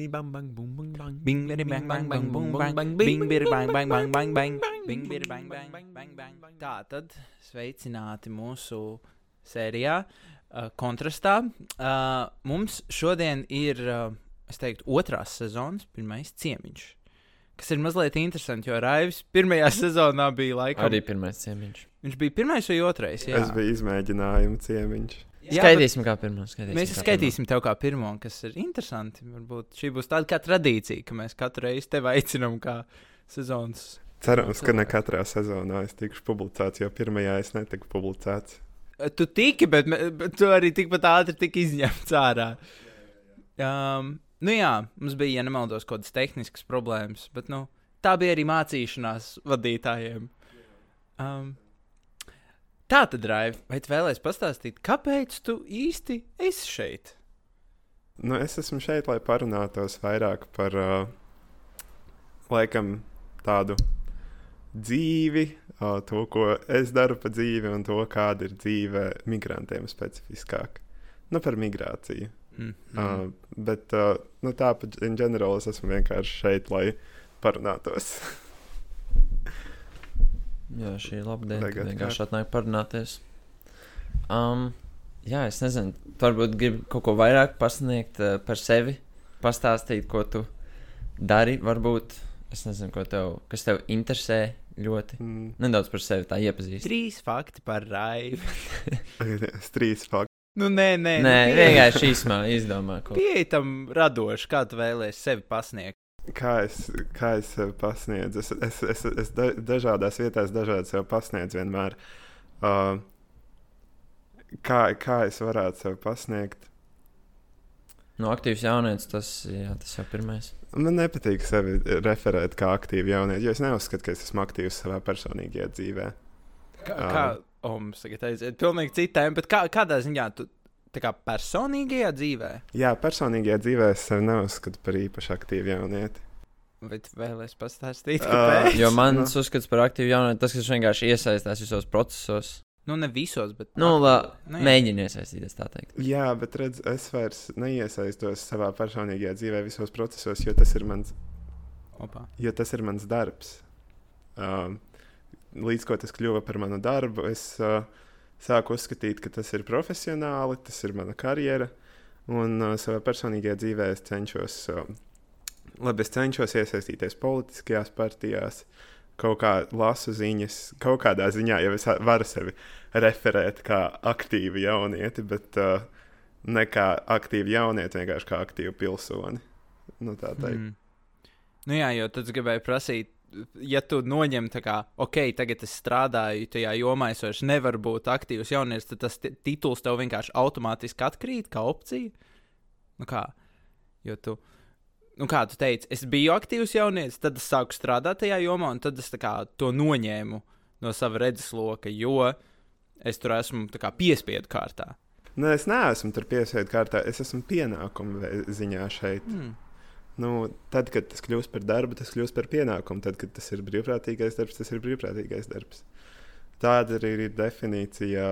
bidi bang bang bum bang bang. Bing, bidi, bang, bang, bang, bum, bang, bing, bidi, bang, bang, bang, bang, bang, bing, bidi, bang, bang, bang, bang. Tā tad sveicināti mūsu sērijā, uh, kontrastā. Uh, mums šodien ir, uh, es teiktu, otrās sezonas pirmais ciemiņš. Kas ir mazliet interesanti, jo Raivis pirmajā sezonā bija laikam. Arī pirmais ciemiņš. Viņš bija pirmais vai otrais? Jā, Es biju izmēģinājuma ciemiņš. Jā, Skaitīsim, kā pirmo. Skaitīsim, Mēs skaitīsim tev kā pirmo, kas ir interesanti. Varbūt šī būs tāda kā tradīcija, ka mēs katru reizi tevi aicinām kā sezonas. Cerams, ka ne katrā sezonā es tikšu publicēts, jo pirmajā es netiku publicēts. Tu tiki, bet, bet tu arī tikpat ātri tika izņemts ārā. Um, nu jā, mums bija, ja nemaldos, kaut kādas tehniskas problēmas, bet nu, tā bija arī mācīšanās vadītājiem. Um, tā tad, Raiv, vai tu vēlēsies pastāstīt, kāpēc tu īsti esi šeit? Nu, es esmu šeit, lai parunātos vairāk par uh, laikam tādu dzīvi, uh, to, ko es daru pa dzīvi, un to, kāda ir dzīve migrantiem specifiskāk. Nu, par migrāciju. Mm. Uh, bet uh, nu, tā, in general, es esmu vienkārši šeit, lai parunātos. Jā, šī ir laba diena. Vienkārši kā- atnāk parunāties. Um, jā, es nezinu, varbūt gribi kaut ko vairāk pasniegt uh, par sevi, pastāstīt, ko tu dari. Varbūt es nezinu, ko tev, kas tev interesē ļoti. Mm, Nedaudz par sevi tā iepazīst. Trīs fakti par Raivu. Trīs fakti. Nu, nē, nē, Nē, nu, vienkārši īsumā izdomā ko. Pieeja tam radoši, kā tu vēlēsies sevi pasniegt. Kā es, kā es sev pasniedzu? Es, es, es, es da, dažādās vietās dažādi sev pasniedzu vienmēr. Uh, kā, kā es varētu sev pasniegt? No aktīvs jaunietis tas, jā, tas jau pirmais. Man nepatīk sevi referēt kā aktīvu jaunieti, jo es neuzskatu, ka es esmu aktīvs savā personīgajā dzīvē. Kā, kā oh, mums tagad aiziet, pilnīgi citiem, bet kā, kādā ziņā tu tā kā personīgajā dzīvē, Jā, personīgajā dzīvē es sevi neuzskatu par īpaši aktīvu jaunieti. tu vēlēsies pastāstīt, kāpēc? Jo mans uzskats par aktīvu jaunieti, tas, kas vienkārši iesaistās visos procesos. Nu, ne visos, bet. Nu, la, Nu, jā. mēģini iesaistīties, tā teikt. Jā, bet redz, es vairs neiesaistos savā personīgajā dzīvē visos procesos, jo tas ir mans Opa. jo tas ir mans darbs. Uh, līdz ko tas kļuva par manu darbu, es uh, sāku uzskatīt, ka tas ir profesionāli, tas ir mana karjera. Un uh, savā personīgajā dzīvē es cenšos, uh, labi, es cenšos iesaistīties politiskajās partijās, kaut kā lasu ziņas, kaut kādā ziņā jau es varu sevi referēt kā aktīvu jaunieti, bet uh, ne kā aktīvu jaunieti, vienkārši kā aktīvu pilsoni. Nu, tā teikt. Mm. Nu, jā, jo tad gribēju prasīt. Ja tu noņem, tā kā, ok, tagad es strādāju tajā jomā, es vairs nevaru būt aktīvs jaunietis, tad tas ti- tituls tev vienkārši automātiski atkrīt kā opcija. Nu kā? Jo tu, nu kā tu teici, es biju aktīvs jaunietis, tad es sāku strādāt tajā jomā, un tad es kā to noņēmu no sava redzesloka, jo es tur esmu kā piespiedu kārtā. Nu, es neesmu tur piesaisti kārtā, es esmu pienākumu ziņā šeit. Hmm. Nu, tad, kad tas kļūst par darbu, tas kļūst par pienākumu. Tad, kad tas ir brīvprātīgais darbs, tas ir brīvprātīgais darbs. Tāda arī ir definīcija.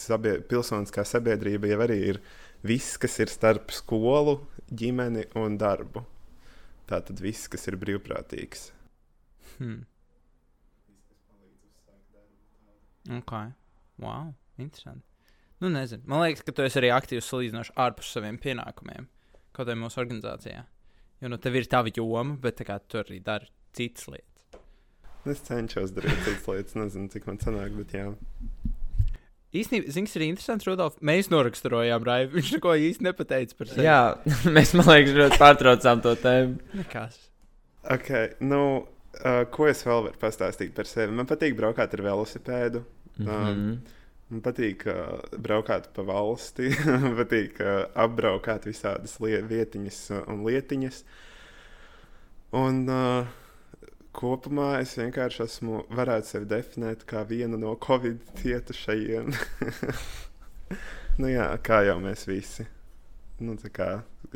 Sabie, pilsoniskā sabiedrība jau arī ir viss, kas ir starp skolu, ģimeni un darbu. Tā tad viss, kas ir brīvprātīgs. Hmm. Ok. Wow. Interesanti. Nu, nezinu. Man liekas, ka tu esi arī aktīvs salīdzinoši ārpus saviem pienākumiem. Kaut arī mūsu organizācijā. Jo nu tev ir tava joma, bet tā kā tu arī dari citas lietas. Es cenšos darīt citas lietas, nezinu, cik man sanāk, bet jā. Īstenībā, zināms, ir interesants, Rudolf. Mēs noraksturojām Raivu. Viņš neko īsti nepateica par sevi. Jā, mēs, man liekas, ļoti pārtraucām to tēmu. nekas. Okay, nu, uh, ko es vēl varu pastāstīt par sevi? Man patīk braukāt ar velosipēdu. Mm -hmm. Man patīk uh, braukāt pa valsti, man patīk uh, apbraukāt visādas vietiņas un lietiņas. Un uh, kopumā es vienkārši esmu, varētu sevi definēt kā vienu no covid cietušajiem. nu jā, kā jau mēs visi. Nu, tā kā.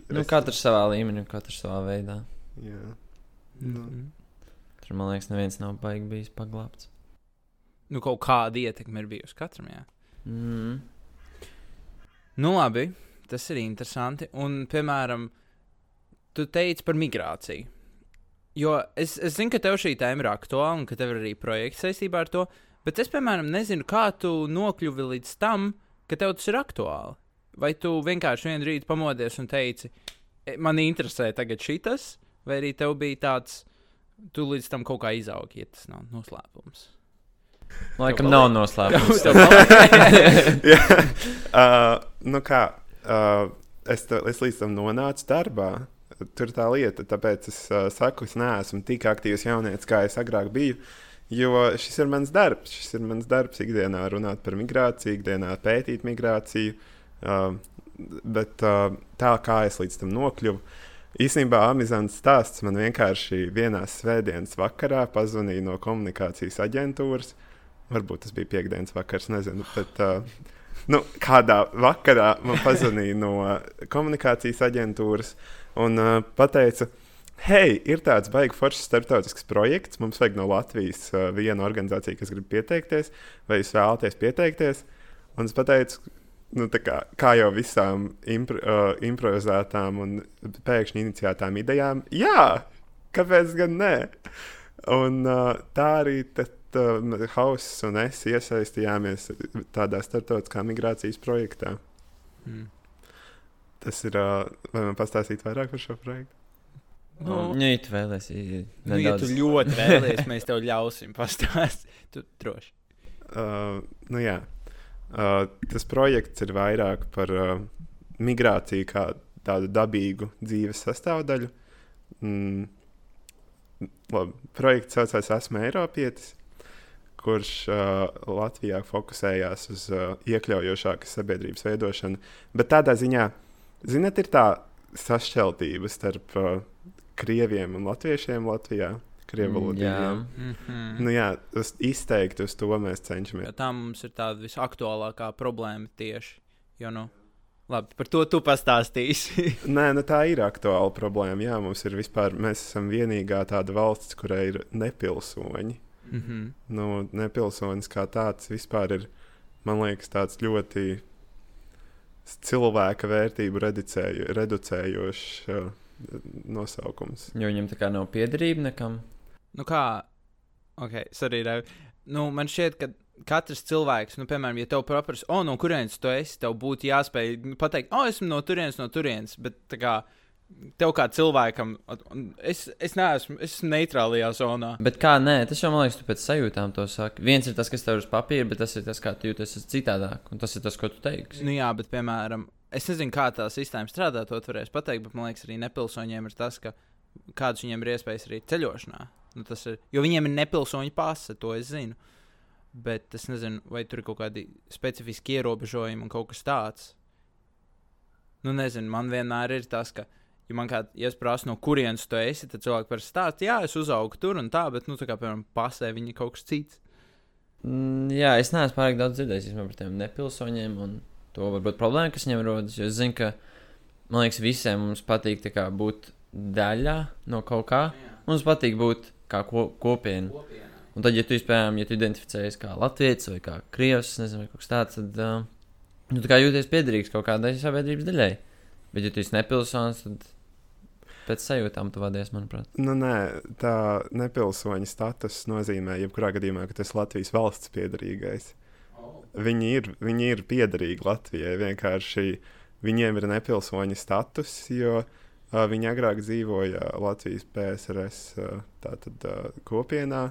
Nu, es- katrs savā līmenī, katrs savā veidā. Jā. Nu, Mhm. Tur, man liekas, neviens nav baigi bijis paglābts. Nu, kaut kāda ietekme ir bijusi katram. Jā. Mm. Nu, labi, tas ir interesanti. Un, piemēram, tu teici par migrāciju. Jo es, es zinu, ka tev šī tēma ir aktuāla un ka tev ir arī projekts saistībā ar to, bet es, piemēram, nezinu, kā tu nokļuvi līdz tam, ka tev tas ir aktuāli. Vai tu vienkārši vienā rītā pamodies un teici, "E, man interesē tagad šitas, vai arī tev bija tāds, tu līdz tam kaut kā izaugi, ja tas nav noslēpums. Laikam nav noslēpums. Jā. uh, nu kā, uh, es, ta, es līdz tam nonācu darbā. Tur tā lieta, tāpēc es uh, saku, es neesmu tik aktīvs jaunietis, kā es agrāk biju. Jo šis ir mans darbs. Šis ir mans darbs ikdienā runāt par migrāciju, ikdienā pētīt migrāciju. Uh, bet uh, tā kā es līdz tam nokļuvu, īstenībā amizants stāsts man vienkārši vienā svētdienas vakarā pazvanīja no komunikācijas aģentūras. Varbūt tas bija piekdienas vakars, nezinu. Bet, uh, nu, kādā vakarā man pazvanīja no komunikācijas aģentūras un uh, teica, hei, ir tāds baigs foršs starptautisks projekts. Mums vajag no Latvijas uh, viena organizācija, kas grib pieteikties, vai jūs vēlaties pieteikties. Un es pateicu, nu, kā, kā jau visām impro, uh, improvizētām un pēkšņi iniciētām idejām, jā, kāpēc gan nē? Un uh, tā arī tad, uh, Hauss un es iesaistījāmies tādā starptautiskā migrācijas projektā. Mm. Tas ir, uh, vai man pastāstīt vairāk par šo projektu? Nu, Nu, ja tu vēlēsies, nu, ja tu ļoti vēlies, mēs tev ļausim pastāstīt. Tu droši. Uh, nu, jā. uh, tas projekts ir vairāk par uh, migrāciju kā tādu dabīgu dzīves sastāvdaļu. Mm, labi, projekts saucās Esmu Eiropietis, kurš uh, Latvijā fokusējās uz uh, iekļaujošākas sabiedrības veidošanu. Bet tādā ziņā, zinot, ir tā sašķeltība starp uh, krieviem un latviešiem Latvijā. Krievalodīgiem. Jā. Mm -hmm. Nu, jā, uz, izteikti uz to mēs cenšamies. Tā mums ir tāda visaktuālākā problēma tieši. Jo, nu, labi, par to tu pastāstīsi. Nē, nu, tā ir aktuāla problēma. Jā, mums ir vispār, mēs esam vienīgā tāda valsts, kurai ir nepilsoņi. Mm -hmm. Nu, nepilsonis kā tāds vispār ir, man liekas, tāds ļoti cilvēka vērtību reducēju, reducējošs uh, nosaukums. Jo viņam tā kā nav piederība nekam. Nu, kā, ok, arī revu. Nu, man šķiet, ka katrs cilvēks, nu, piemēram, ja tev paprasa, o, no kurienes tu esi, tev būtu jāspēj nu, pateikt, o, esmu no turienes, no turienes. Bet, tā kā, tev kā cilvēkam, es, es neesmu, es esmu neitrālajā zonā. Bet kā nē, tas jau man liekas, tu pēc sajūtām to saki. Viens ir tas, kas tev ir uz papīra, bet tas ir tas, kā tu jūties citādāk. Un tas ir tas, ko tu teiksi. Nu, jā, bet, piemēram, es nezinu, kā tā sistēma strādā, to tu varēsi pateikt, bet man liekas, arī nepilsoņiem ir tas, ka kādas viņiem ir iespējas arī ceļošanā. Nu, ir, jo viņiem ir nepilsoņu pase, to es zinu. Bet es nezinu, vai tur ir kaut kādi specifiski ierobežojumi un kaut kas tāds. Nu, nezinu, man vienmēr ir tas, ka, ja man kāds ja es prasu, no kurienes tu esi, tad cilvēki parasti stāsta, jā, es uzaugu tur un tā, bet, nu, tā kā, piemēram, pasē viņi ir kaut kas cits. Mm, jā, es neesmu pārāk daudz dzirdējis par tiem nepilsoņiem un to varbūt problēmu, kas viņiem rodas. Jo es zinu, ka man liekas, visiem mums patīk kā, būt daļā no kaut kā. Mums patīk būt kā ko, kopiena. Un tad, ja tu, piemēram, ja tu identificējies kā latviečs vai kā krievs, nezinu, vai kaut kas tāds, tad uh, nu, tu kā jūties piederīgs kaut kādai sabiedrības daļai. Bet, ja tu esi nepilsonis, tad pēc sajūtām tu vadies, manuprāt. Nu, nē, tā nepilsoņa status nozīmē, jebkurā gadījumā, ka tas ir Latvijas valsts piedarīgais. Viņi ir, viņi ir piederīgi Latvijai. Vienkārši viņiem ir nepilsoņa status, jo uh, viņi agrāk dzīvoja Latvijas PSRS uh, tātad, uh, kopienā.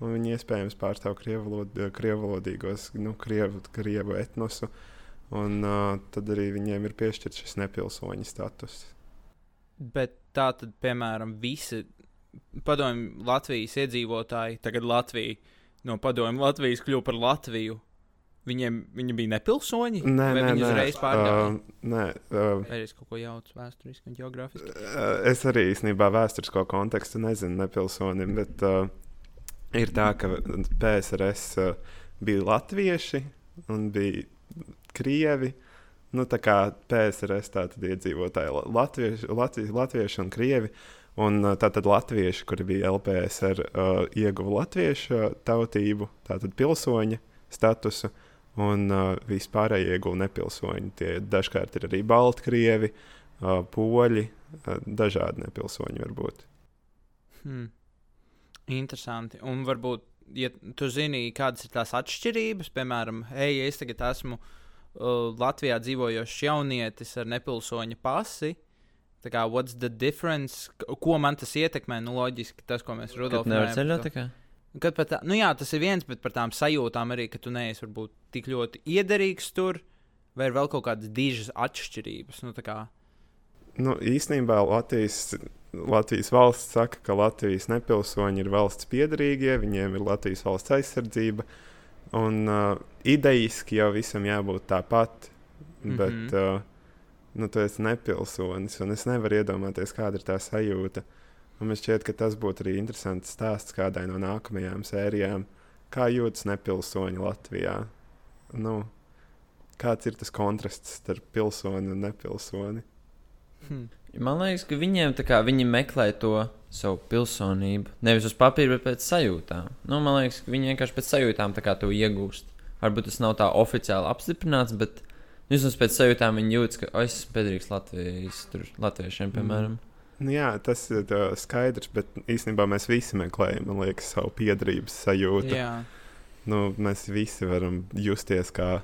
Un viņi iespējams pārstāv krievalod, krievalodīgos, nu, krievu, krievu etnosu. Un uh, tad arī viņiem ir piešķirts šis nepilsoņa status. Bet tā tad, piemēram, visi padomju Latvijas iedzīvotāji, tagad Latvija no padomju Latvijas kļuva par Latviju. Viņiem viņi bija nepilsoņi? Nē, nē, viņi uzreiz pārdeva? Uh, nē, uh, Vai es kaut ko jaucu vēsturiski un geogrāfiski? Uh, Es arī īstenībā vēsturisko kontekstu nezinu nepilsonim, bet uh, ir tā, ka PSRS uh, bija latvieši un bija krievi. Nu, tā kā PSRS tātad iedzīvotāji la- latvieši, latvieši, latvieši un krievi. Un tātad latvieši, kuri bija LPSR, uh, ieguva latviešu tautību, tātad pilsoņa statusu, un uh, vispārējie ieguva nepilsoņi. Tie dažkārt ir arī Baltkrievi, uh, poļi, uh, dažādi nepilsoņi var būt. Hmm. Interesanti. Un varbūt, ja tu zini, kādas ir tās atšķirības, piemēram, hei, es tagad esmu uh, Latvijā dzīvojošs jaunietis ar nepilsoņa pasi. Tā kā, what's the difference? Ko man tas ietekmē? Nu, loģiski tas, ko mēs Kad Rudolf nevar runājam par ceļot to. tikai. Kad pat tā, nu jā, tas ir viens, bet par tām sajūtām arī, ka tu neesi varbūt tik ļoti iederīgs tur, vai ir vēl kaut kādas dižas atšķirības. Nu, kā, Nu, īsnībā Latvijas, Latvijas valsts saka, ka Latvijas nepilsoņi ir valsts piedarīgie, viņiem ir Latvijas valsts aizsardzība. Un uh, idejiski jau visam jābūt tāpat, bet Mhm. mm -hmm. uh, nu, tu esi nepilsonis, un es nevaru iedomāties, kāda ir tā sajūta. Un man šķiet, ka tas būtu arī interesants stāsts kādai no nākamajām sērijām. Kā jūtas nepilsoņi Latvijā? Nu, kāds ir tas kontrasts starp pilsoni un nepilsoni? hm. Man liekas, ka viņiem tā kā viņi meklē to savu pilsonību. Nevis uz papīra, bet pēc sajūtām. Nu, man liekas, ka viņi vienkārši pēc sajūtām to iegūst. Varbūt tas nav tā oficiāli apstiprināts, bet vismaz pēc sajūtām viņi jūtas, ka "O, es esmu piedarīgs Latvijas, tur, latviešiem, piemēram. Nu, jā, tas ir tā, skaidrs, bet īstenībā mēs visi meklējam, man liekas, savu piedarības sajūtu. jā. Nu, mēs visi varam justies kā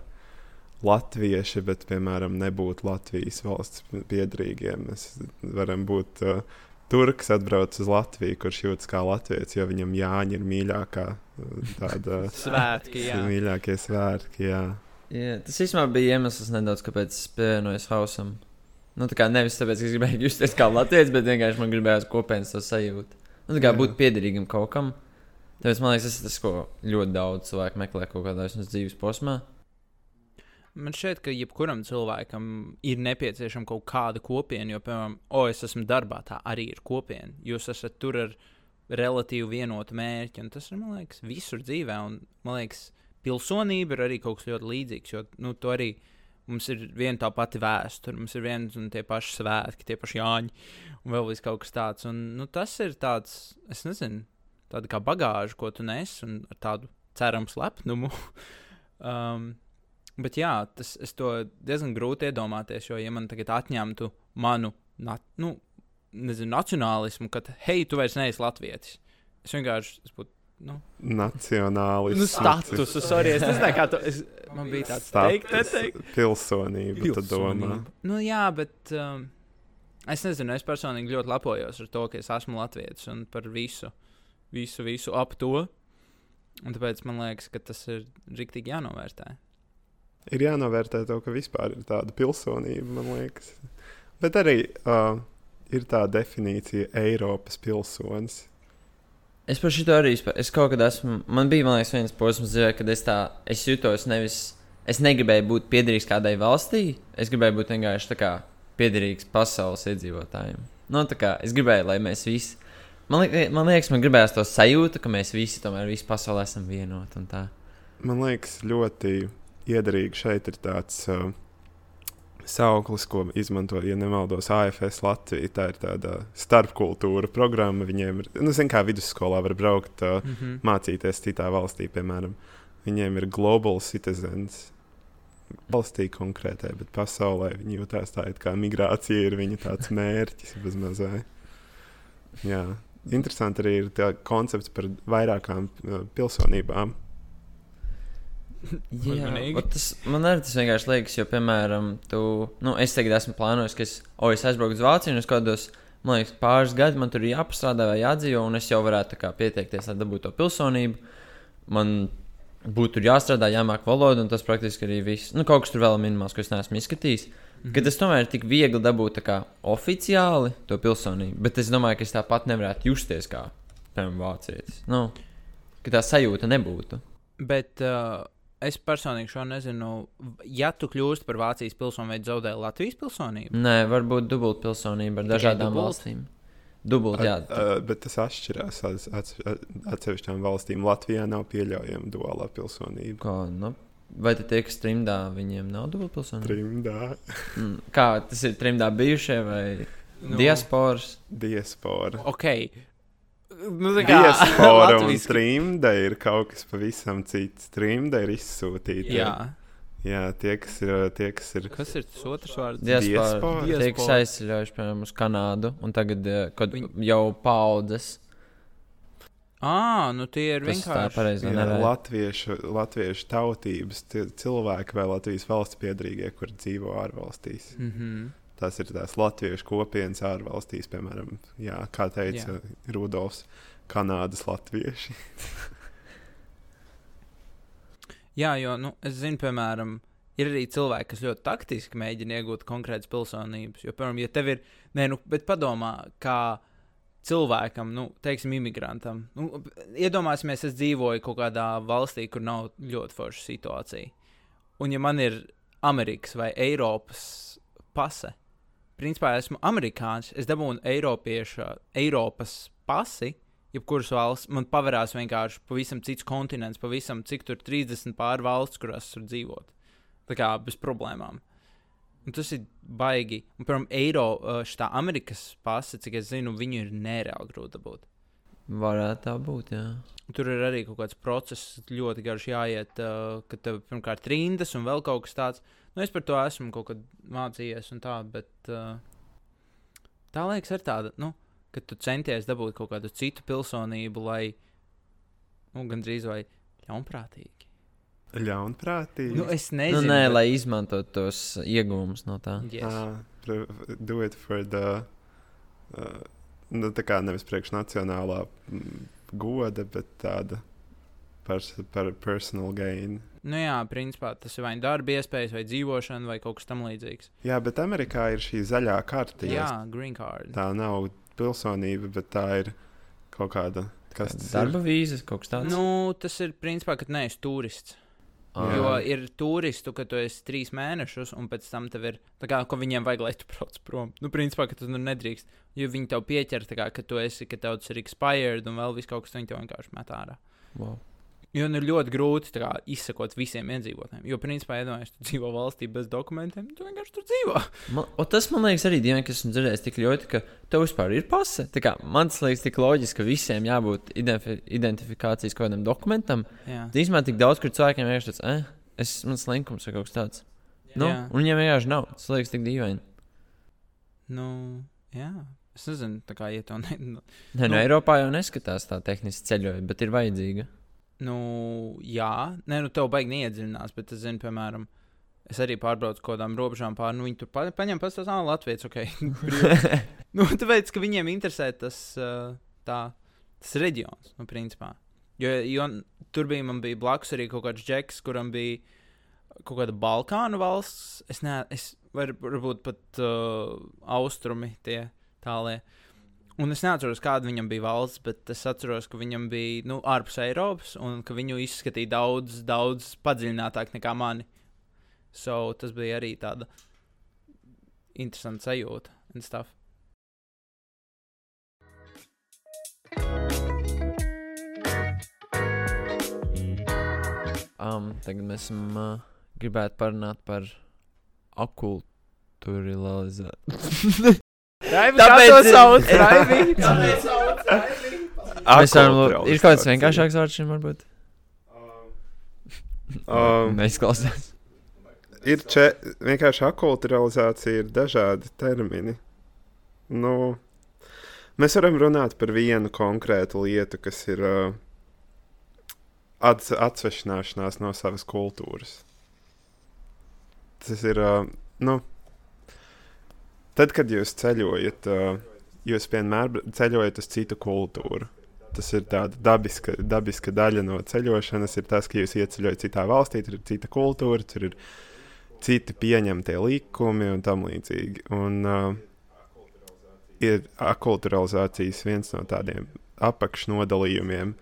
latvieši, bet, piemēram, nebūt Latvijas valsts piedarīgiem. Mēs varam būt uh, turks, atbrauc uz Latviju, kurš jūtas kā latviečs, jo viņam Jāņa ir mīļākā tāda. Svētki, jā. Mīļākie svētki, jā. Jā, tas īstenībā bija iemesls nedaudz, kāpēc es pievienojos hausam. Nu, tā kā nevis tāpēc, ka es gribēju justies kā latviečs, bet vienkārši man gribējās kopienas to sajūtu. Nu, tā kā Jā. būt piederīgam kaut kam. Tāpēc man liekas, tas ir tas, ko ļoti daudz cilvēku meklē kaut kādā vismaz dzīves posmā. Man šķiet, ka jebkuram cilvēkam ir nepieciešama kaut kāda kopiena, jo, piemēram, o, es esmu darbā, tā arī ir kopiena. Jūs esat tur ar relatīvi vienotu mērķi, un tas ir, man liekas, visur dzīvē. Un, man liekas, pilsonība ir arī kaut kas ļoti līdzīgs, jo, nu, to arī mums ir viena tā pati vēsture, mums ir viens un tie paši svētki, tie paši jāņi, un vēl kaut kas tāds. Un, nu, tas ir tāds, es nezinu, tāda kā bagāža, ko tu nes, un ar tādu ceramu slepnumu. um, Bet jā, tas es to diezgan grūti iedomāties, jo, ja man tagad atņemtu manu na, nu, nezinu, nacionālismu, kad, hei, tu vairs neesi latvietis, es vienkārši es būtu. Nu, Nacionālis. nu, statusu, sorry, es nezinu, kā to. Es, man bija tāds teikt, neteikt. Pilsonība, domā. Nu, jā, bet um, es nezinu, es personīgi ļoti lepojos ar to, ka es esmu latvietis un par visu, visu, visu ap to. Un tāpēc man liekas, ka tas ir rīktīgi jānovērtē. Ir jānovērtē to, ka vispār ir tāda pilsonība, man liekas. Bet arī uh, ir tā definīcija Eiropas pilsonis. Es par šo arī. Es kaut kad esmu. Man bija, man liekas, viens posms dzīvē, kad es tā. Es jutos nevis. Es negribēju būt piederīgs kādai valstī. Es gribēju būt vienkārši piederīgs pasaules iedzīvotājiem. Nu, tā kā es gribēju, lai mēs visi. Man, liek, man liekas, man gribējās to sajūtu, ka mēs visi tomēr visi pasaulē esam vienoti. Man liekas, ļoti iederīgi šeit ir tāds uh, sauklis, ko izmanto, ja nemaldos, AFS Latvija. Tā ir tāda starpkultūra programma. Viņiem ir, nu, zin, kā vidusskolā var braukt, uh, Mm -hmm. mācīties citā valstī, piemēram. Viņiem ir global citizens. Valstī konkrētai, bet pasaulē viņi jūtas tā, it kā migrācija ir viņa tāds mērķis bezmazliet. Jā, interesanti arī ir tā koncepts par vairākām uh, pilsonībām. Jā, tas, man arī tas vienkārši liekas, jo, piemēram, tu, nu, es tagad esmu plānojis, ka es, o, es aizbraucu uz Vāciju un es kādos, man liekas, pāris gadi man tur ir jāpastrādā vai jādzīvo, un es jau varētu tā kā pieteikties, lai dabūtu to pilsonību. Man būtu tur jāstrādā, jāmāk valoda, un tas praktiski arī viss. Nu, kaut kas tur vēl ir minimāls, ko es neesmu izskatījis. Mhm. Ka tas tomēr ir tik viegli dabūt tā kā oficiāli to pilsonību, bet es domāju, ka es tāpat nevarētu justies kā, piemēram, vācietis. Nu, ka tā sajūta nebūtu. Bet uh, es personīgi šo nezinu. Ja tu kļūsi par Vācijas pilsoni, vai zaudē Latvijas pilsonību? Nē, varbūt dubult pilsonība ar Tikai dažādām dubult? valstīm. Dubult, jā. Uh, bet tas atšķirās atsevišķām valstīm. Latvijā nav pieļaujama duālā pilsonība. Ko, nu, vai tad tie, kas trimdā, viņiem nav dubult pilsonība? Trimdā, Mm, Kā tas ir trimdā bijušie vai Nu. diasporas? diaspora. Ok. Nu, tā kā Diaspora un trimda ir kaut kas pavisam cits. Trimda ir izsūtīta. Jā. Jā, tie, kas ir. Tie, kas ir Kas ir tas otrs vārds? Diaspora. Diaspora. Tie, kas aizceļojuši, piemēram, uz Kanādu, un tagad, eh, kad Viņi- jau paudzes, Ā, nu tie ir tas vienkārši. pareizi jā, nevar. latviešu, latviešu tautības tie cilvēki vai Latvijas valsts piedrīgie, kur dzīvo ārvalstīs. Mm -hmm. Tas ir tās latviešu kopienas ārvalstīs, piemēram, jā, kā teica jā. Rudolfs, Kanādas latvieši. Jā, jo nu, es zinu, piemēram, ir arī cilvēki, kas ļoti taktiski mēģina iegūt konkrētas pilsonības. Jo, piemēram, ja tev ir, nē, nu, bet padomā, kā cilvēkam, nu, teiksim, imigrantam, nu, iedomāsimies, es dzīvoju kaut kādā valstī, kur nav ļoti forša situācija. Un, ja man ir Amerikas vai Eiropas pase, principā esmu amerikānis, es dabūnu Eiropieša, Eiropas pasi, jebkuras valsts, man paverās vienkārši pavisam cits kontinents, pavisam cik tur 30 pār valsts, kurās tur dzīvot. Tā kā bez problēmām. Un tas ir baigi. Un, piemēram, eiro šitā Amerikas pasa, cik es zinu, viņu ir nereāli grūti dabūt. Varētu tā būt, jā. Tur ir arī kaut kāds process, ļoti garš jāiet, uh, kad tev pirmkārt rindas un vēl kaut kas tāds. Nu, es par to esmu kaut kad mācījies un tā, bet uh, tā liekas ar tādu, nu, ka tu centies dabūt kaut kādu citu pilsonību, lai, nu, gandrīz vai ļaunprātīgi. Ļaunprātīgi. Nu, es Nu, nezinu. nē, bet- lai izmantotu tos iegūmus no tā. Yes. Ah, do it for the. Uh, nu, tā kā nevis priekš nacionālā mm, goda, bet tāda par, par personal gain. Nu, jā, principā tas ir vai nu darba iespējas, vai dzīvošana, vai kaut kas tamlīdzīgs. Jā, bet Amerikā ir šī zaļā karte. Jā, green card. Tā nav pilsonība, bet tā ir kaut kāda. Kas tas Darba vīzes kaut kas tāds. Nu, tas ir principā, kad neesi turists. Ā. Jo ir turistu, ka tu esi trīs mēnešus, un pēc tam tev ir tā kā, ko viņiem vajag, lai tu brauc prom. Nu, principā, ka tu nu nedrīkst. Jo viņi tev pieķer, tā kā, ka tu esi, ka tev tas ir expired, un vēl viss kaut kas, viņi tev vienkārši met ārā. Wow. Jo nu ir ļoti grūti tā kā, izsekot visiem iedzīvotājiem. Jo, principā, iedomājieties, tu dzīvo valstī bez dokumentiem, tu vienkārši tur dzīvo. Man, o, tas man liekas arī dievam, kas esmu dzirdējis tik ļoti, ka tev vispār ir pase. Tā kā man liekas tik loģiski, ka visiem jābūt identifi identifikācijas kaut kādam dokumentam. Īsumā tik daudz, kur cilvēkiem vienkārši tāds, eh, es, mans linkums vai kaut kas tāds. Nu, Jā. un viņiem vienkārši nav. Tas liekas tik dīvaini. nu, jā. Es nezinu, tā kā iet to ne. Nu, Nē, no Nu. Eiropā jau neskatās tā tehniski ceļojot, bet ir vajadzīga. Nu, jā, nē, nu, tev baigi neiedziļinās, bet es zinu, piemēram, es arī pārbraucu kaut kādām robežām pāri. Nu, viņi tur pa, paņem pats tās, ah, Latvijas, ok. nu, tāpēc, ka viņiem interesē tas, uh, tā, tas reģions, nu, principā. Jo, jo tur bija, man bija blakus arī kaut kāds džeks, kuram bija kaut kāda Balkānu valsts. Es nezinu, varbūt pat uh, austrumi tie tālie. Un es neatceros, kāda viņam bija valsts, bet es atceros, ka viņam bija nu, ārpus Eiropas un ka viņu izskatīja daudz, daudz padziļinātāk nekā mani. So, tas bija arī tāda interesanta sajūta un stuff. Um, tagad mēs esam, uh, gribētu parunāt par akultūralizāciju. Raivi, Tāpēc kā to ir- sauc? Raivi? Mēs varam, ir kaut kāds vienkāršāks vārds šim varbūt? Um, Neizklausās. ir če, vienkārši akulturalizācija, ir dažādi termini. Nu, mēs varam runāt par vienu konkrētu lietu, kas ir uh, ats, atsvešināšanās no savas kultūras. Tas ir, uh, nu, tad, kad jūs ceļojat, jūs vienmēr ceļojat uz citu kultūru. Tas ir tāda dabiska, dabiska daļa no ceļošanas. Ir tas, ka jūs ieceļojat citā valstī, tur ir cita kultūra, tur ir citi pieņemtie likumi un tam līdzīgi. Un uh, ir akulturalizācijas viens no tādiem apakšnodalījumiem,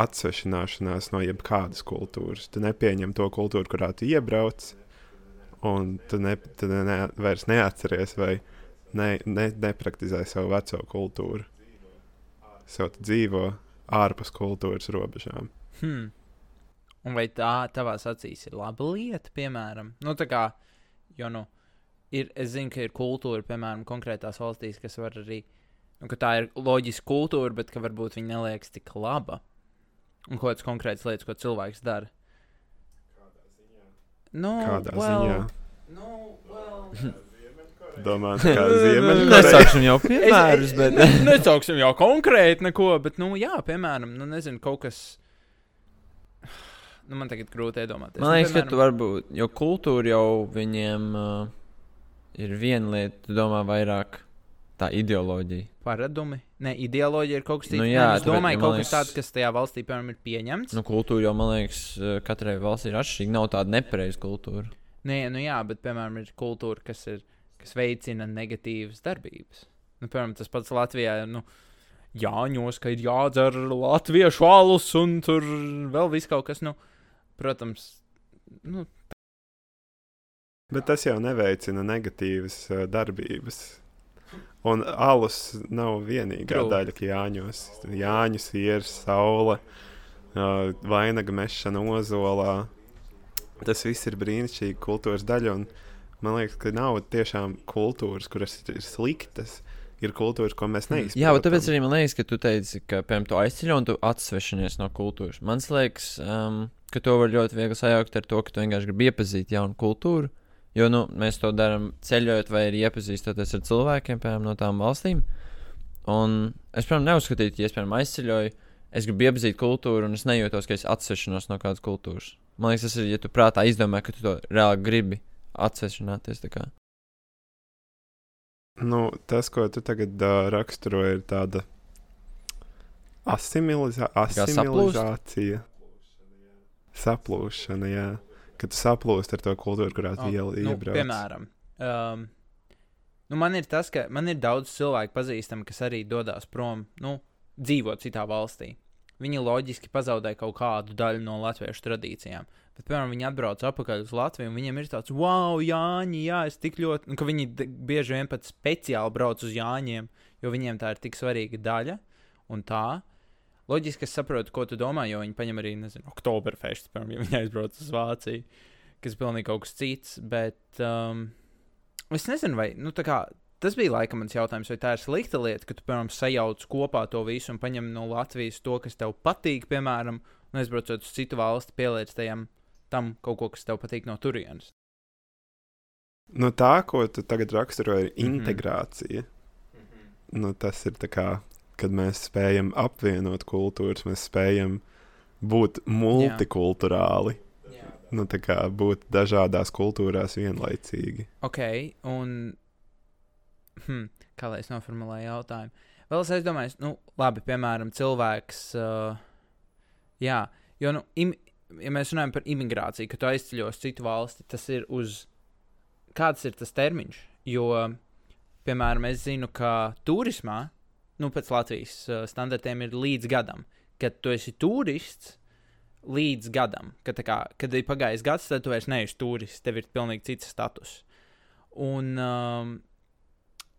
atsvešināšanās no jebkādas kultūras. Tu nepieņem to kultūru, kurā tu iebrauc, un tu, ne, tu ne, vairs neatceries vai ne, ne, nepraktizē savu veco kultūru. Savu dzīvo ārpus kultūras robežām. Hmm. Un vai tā tavās acīs ir laba lieta, piemēram? Nu, tā kā, jo, nu, ir, es zinu, ka ir kultūra, piemēram, konkrētās valstīs, kas var arī, nu, ka tā ir loģiska kultūra, bet ka varbūt viņa neliekas tik laba. Un kādas konkrētas lietas, ko cilvēks dara. Nu, Kādā well, ziņā? Nu, well. Domā, kā Nu, Ziemeļkoreja. Nesauksim jau piemērus, bet. ne- nesauksim jau konkrēti neko, bet, nu, jā, piemēram, nu, nezinu, kaut kas. Nu, man tagad grūti iedomāties. Man liekas, nu, ka tu varbūt, jo kultūra jau viņiem uh, ir viena lieta, tu domā vairāk tā ideoloģija. Paradumi. Ne, ideoloģija ir kaut kas cits. Nu, jā, jā, es tāpēc, domāju, man kaut kas liekas- tāds, kas tajā valstī, piemēram, ir pieņemts. Nu, kultūra jau, man liekas, uh, katrai valstī ir atšķirīga. Nav tāda nepareiza kultūra. Nē, nu jā, bet, piemēram, ir kultūra, kas, ir, kas veicina negatīvas darbības. Nu, piemēram, tas pats Latvijā. Nu, Jāņos, ka ir jādzer latviešu alus un tur vēl viss kaut kas, nu, protams, nu, Bet tas jau neveicina negatīvas uh, darbības. Un alus nav vienīgā True. daļa, ka Jāņos. Jāņus ir saule, uh, vainaga mešana ozolā. Tas viss ir brīnišķīgi kultūras daļa. Man liekas, ka nav tiešām kultūras, kuras ir sliktas. Ir kultūras, ko mēs neizprotam. Jā, bet tāpēc arī man liekas, ka tu teici, ka, piemēram, tu aizceļ un tu atsvešinies no kultūras. Man liekas, um, ka to var ļoti viegli sajaukt ar to, ka tu vienkārši gribi iepazīt jaunu kultūru. Jo nu, mēs to darām ceļojot, vai arī iepazīstoties ar cilvēkiem, piemēram, no tām valstīm. Un es, piemēram, neuzskatītu, ja es, piemēram, aizceļoju, es gribu iepazīt kultūru, un es nejūtos, ka es atsvešinos no kādas kultūras. Man liekas, tas ir, ja tu prātā izdomā, ka tu to reāli gribi kā. Nu, tas, ko tu tagad uh, raksturo, ir tāda asimilizā asimilizācija. Saplūšana, jā. Kad tu saplūsti ar to kultūru, kurā tu Oh, nu, iebrauc. piemēram, um, nu, man ir tas, ka man ir daudz cilvēku pazīstami, kas arī dodas prom, nu, dzīvot citā valstī. Viņi loģiski pazaudē kaut kādu daļu no latviešu tradīcijām. Bet, piemēram, viņi atbrauc atpakaļ uz Latviju, un viņiem ir tāds, wow, Jāņi, jā, es tik ļoti, un ka viņi bieži vien pat speciāli brauc uz Jāņiem, jo viņiem tā ir tik svarīga daļa. Un tā, loģiski es saprotu, ko tu domā, jo viņi paņem arī, nezinu, Oktoberfest, piemēram, ja viņi aizbrauc uz Vāciju, kas ir pilnīgi kaut kas cits. Bet um, es nezinu, vai nu, tā kā, tas bija laikam mans jautājums, vai tā ir slikta lieta, ka tu, piemēram, sajauc kopā to visu un paņem no Latvijas to, kas tev patīk, piemēram, un aizbraucot uz citu valsti, pieliec tajam tam kaut ko, kas tev patīk no turienes. Nu, tā, ko tu tagad raksturo, ir Mhm. integrācija. Nu, tas ir tā kā, kad mēs spējam apvienot kultūras, mēs spējam būt multikulturāli. Nu, tā kā būt dažādās kultūrās vienlaicīgi. Ok, un hm, kā lai es noformulēju jautājumu? Vēl es aizdomājos, nu, labi, piemēram, cilvēks. Uh, jā, jo, nu, im, ja mēs runājam par imigrāciju, ka tu aizceļo uz citu valsti, tas ir uz. Kāds ir tas termiņš? Jo, piemēram, es zinu, ka turismā, nu, pēc Latvijas uh, standartiem ir līdz gadam. Kad tu esi turists, līdz gadam, kad, kā, kad ir pagājis gads, tad tu vairs neesi turists, tev ir pilnīgi cits status. Un, um,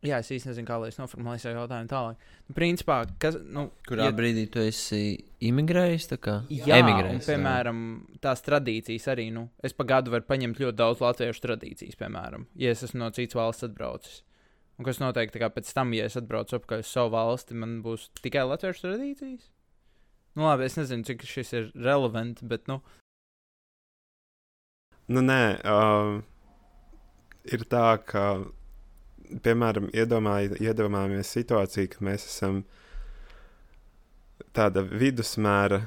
jā, es īsti nezinu, kā lai es noformulēju savu jautājumu tālāk. Nu, principā, kas, nu, Kurā ja- brīdī tu esi imigrējis? Jā, Emigrējis, un, piemēram, tās tradīcijas arī. Nu, es pa gadu varu paņemt ļoti daudz latviešu tradīcijas, piemēram, ja es esmu no citas valsts atbraucis. Un kas kā pēc tam, ja es atbraucu atpakaļ uz savu valsti, man būs tikai latviešu tradīcijas? Nu, labi, es nezinu, cik šis ir relevants, bet, nu, Nu, nē, uh, ir tā, ka, piemēram, iedomāj, iedomājamies situāciju, ka mēs esam tāda vidusmēra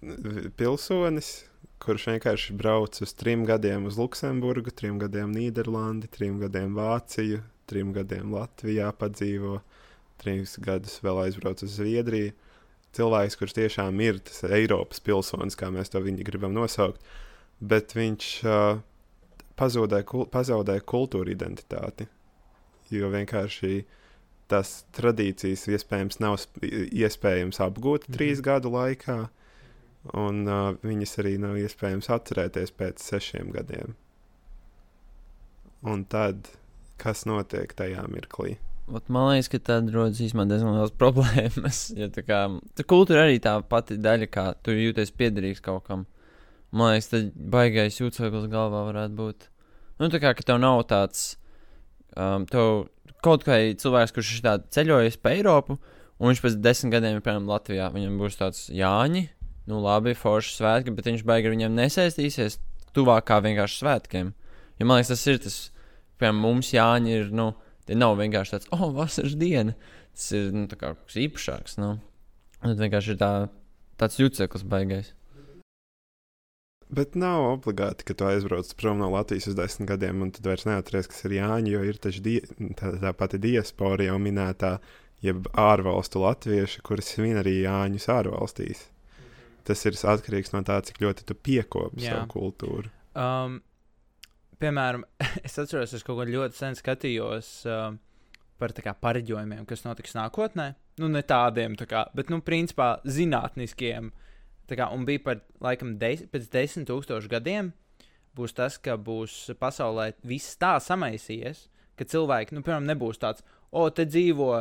vi- pilsonis, kurš vienkārši brauc uz trim gadiem uz Luksemburgu, trim gadiem Nīderlandi, trim gadiem Vāciju, trim gadiem Latvijā padzīvo, trīs gadus vēl aizbrauc uz Zviedriju. Cilvēks, kurš tiešām ir tas Eiropas pilsonis, kā mēs to viņi gribam nosaukt, bet viņš uh, pazaudē, kul pazaudē kultūra identitāti. Jo vienkārši tās tradīcijas iespējams nav sp- iespējams apgūt Mhm. trīs gadu laikā, un uh, viņas arī nav iespējams atcerēties pēc sešiem gadiem. Un tad, kas notiek tajā mirklī? Ot, man liekas, ka tad rodas īstenībā diezgan liels problēmas. Jo tā kā tā kultūra arī tā pati daļa, kā tu jūties piederīgs kaut kam. Man liekas, tad baigais jūtas galvā varētu būt. Nu, tā kā tev nav tāds, um, tev kaut kā cilvēks, kurš ir ceļojis pa Eiropu, un viņš pēc desmit gadiem ir piemēram Latvijā, viņam būs tāds Jāņi, nu labi, forši svētki, bet viņš baigi ar viņiem nesaistīsies. tuvāk kā vienkārši svētkiem. Jo man liekas, tas ir tas, piemēram, mums Jāņi ir, nu, tie nav vienkārši tāds, oh, vasaras diena. Tas ir, nu, tā kā kaut kas īpašāks, nu. Tas vienkārši ir tā, tāds juceklis baigais. Bet nav obligāti, ka tu aizbrauc prom no Latvijas uz desmit gadiem, un tad vairs neatceries, kas ir Jāņa. Jo ir taču die, tā, tā pati diaspora jau minētā, jeb ārvalstu latvieši, kuri svin arī Jāņus ārvalstīs. Tas ir atkarīgs no tā, cik ļoti tu piekopi savu kultūru. Um, piemēram, es atceros, es kaut ko ļoti sen skatījos um, par kā pareģojumiem, kas notiks nākotnē. Nu, ne tādiem, tā kā, bet, nu, principā, zinātniskiem. Kā, un bija par, laikam, des, pēc desmit tūkstošu gadiem būs tas, ka būs pasaulē viss tā samaisījies, ka cilvēki, nu, piemēram, nebūs tāds, o, te dzīvo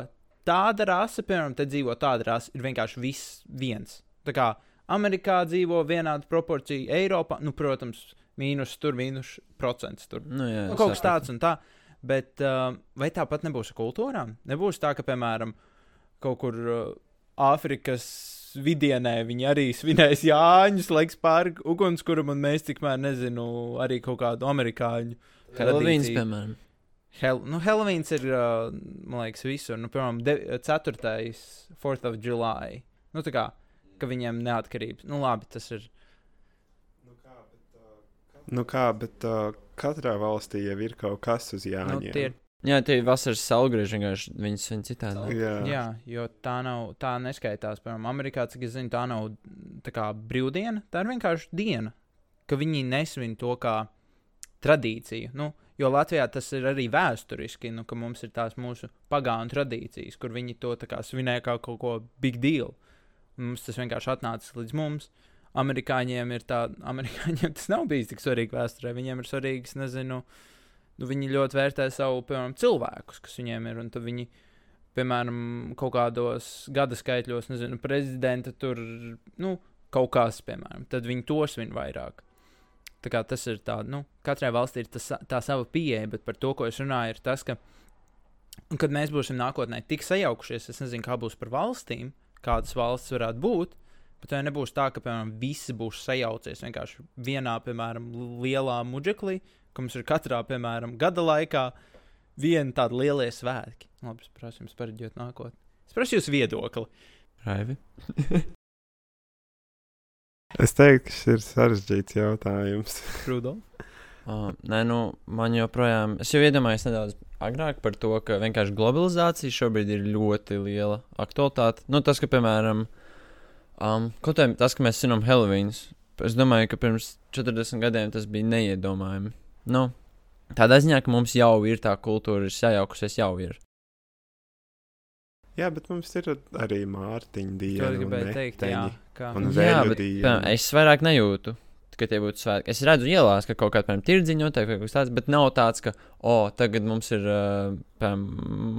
tāda rase, piemēram, te dzīvo tāda rase, ir vienkārši viss viens. Tā kā Amerikā dzīvo vienāda proporcija, Eiropā, nu, protams, mīnus tur, mīnus procents tur. Nu, jā, Nu, kaut kas tāds un tā. Bet uh, vai tāpat nebūs ar kultūrām? Nebūs tā, ka, piemēram, kaut kur uh, Āfrikas vidienē viņi arī svinēs Jāņus, laiks pāri ugunskuram, un mēs tikmēr, nezinu, arī kaut kādu amerikāņu. Helovīns, piemēram. Hel nu, Helovīns ir, uh, man liekas, visur. Nu, piemēram, 4. 4th of July. Nu, tā kā, ka viņiem neatkarības. Nu, labi, tas ir. Nu kā, bet uh, katrā valstī jau ir kaut kas uz Nu, Jāņa. tie ir Jā, tie ir vasaras saulgrieži, vienkārši viņas svin citādi. Jā. Jā, jo tā nav, tā neskaitās. Piemēram, Amerikā, cik es zinu, tā nav tā kā brīvdiena. Tā ir vienkārši diena, ka viņi nesvin to kā tradīciju. Nu, jo Latvijā tas ir arī vēsturiski, nu, ka mums ir tās mūsu pagānu tradīcijas, kur viņi to kā svinē kā kaut ko big deal. Un mums tas vienkārši atnācis līdz mums. Amerikāņiem ir tā, amerikāņiem tas nav bijis tik svarīgi vēsturē. Viņiem ir svarīgs, nezinu, nu, viņi ļoti vērtē savu, piemēram, cilvēkus, kas viņiem ir. Un tad viņi, piemēram, kaut kādos gada skaitļos, nezinu, prezidenta tur, nu, kaut kas, piemēram, tad viņi to svin vairāk. Tā kā tas ir tā, nu, katrai valstī ir tas, tā sava pieeja, bet par to, ko es runāju, ir tas, ka, kad mēs būsim nākotnē tik sajaukušies, es nezinu, kā būs par valstīm, kādas valsts varētu būt. Bet vai nebūs tā, ka, piemēram, visi būs sajaucies vienkārši vienā, piemēram, lielā muģeklī, ka mums ir katrā, piemēram, gada laikā viena tāda liela svētki. Labi, es prasu jums pareģot nākotnē. Es prasu jūsu viedokli. Raivi. Es teiktu, ka šis ir sarežģīts jautājums. Rudolf. Uh, nē, nu, man joprojām, es jau iedomājos nedaudz agrāk par to, ka vienkārši globalizācija šobrīd ir ļoti liela aktualitāte. Nu, tas, ka, piemēram, um, kaut kā tas, ka mēs zinām Helovīns, es domāju, ka pirms 40 gadiem tas bija neiedomājami. Nu, tādā ziņā, ka mums jau ir tā kultūra, ir sajaukusies, jau ir. Jā, bet mums ir arī Mārtiņa To diena. es un gribēju teikt, jā. Kā... Un Jā, bet, diena. piemēram, es vairāk nejūtu, ka tie būtu svētki. Es redzu ielās, ka kaut kāda, piemēram, tirdziņa notiek vai kaut kas tāds, bet nav tāds, ka, o, oh, tagad mums ir, piemēram,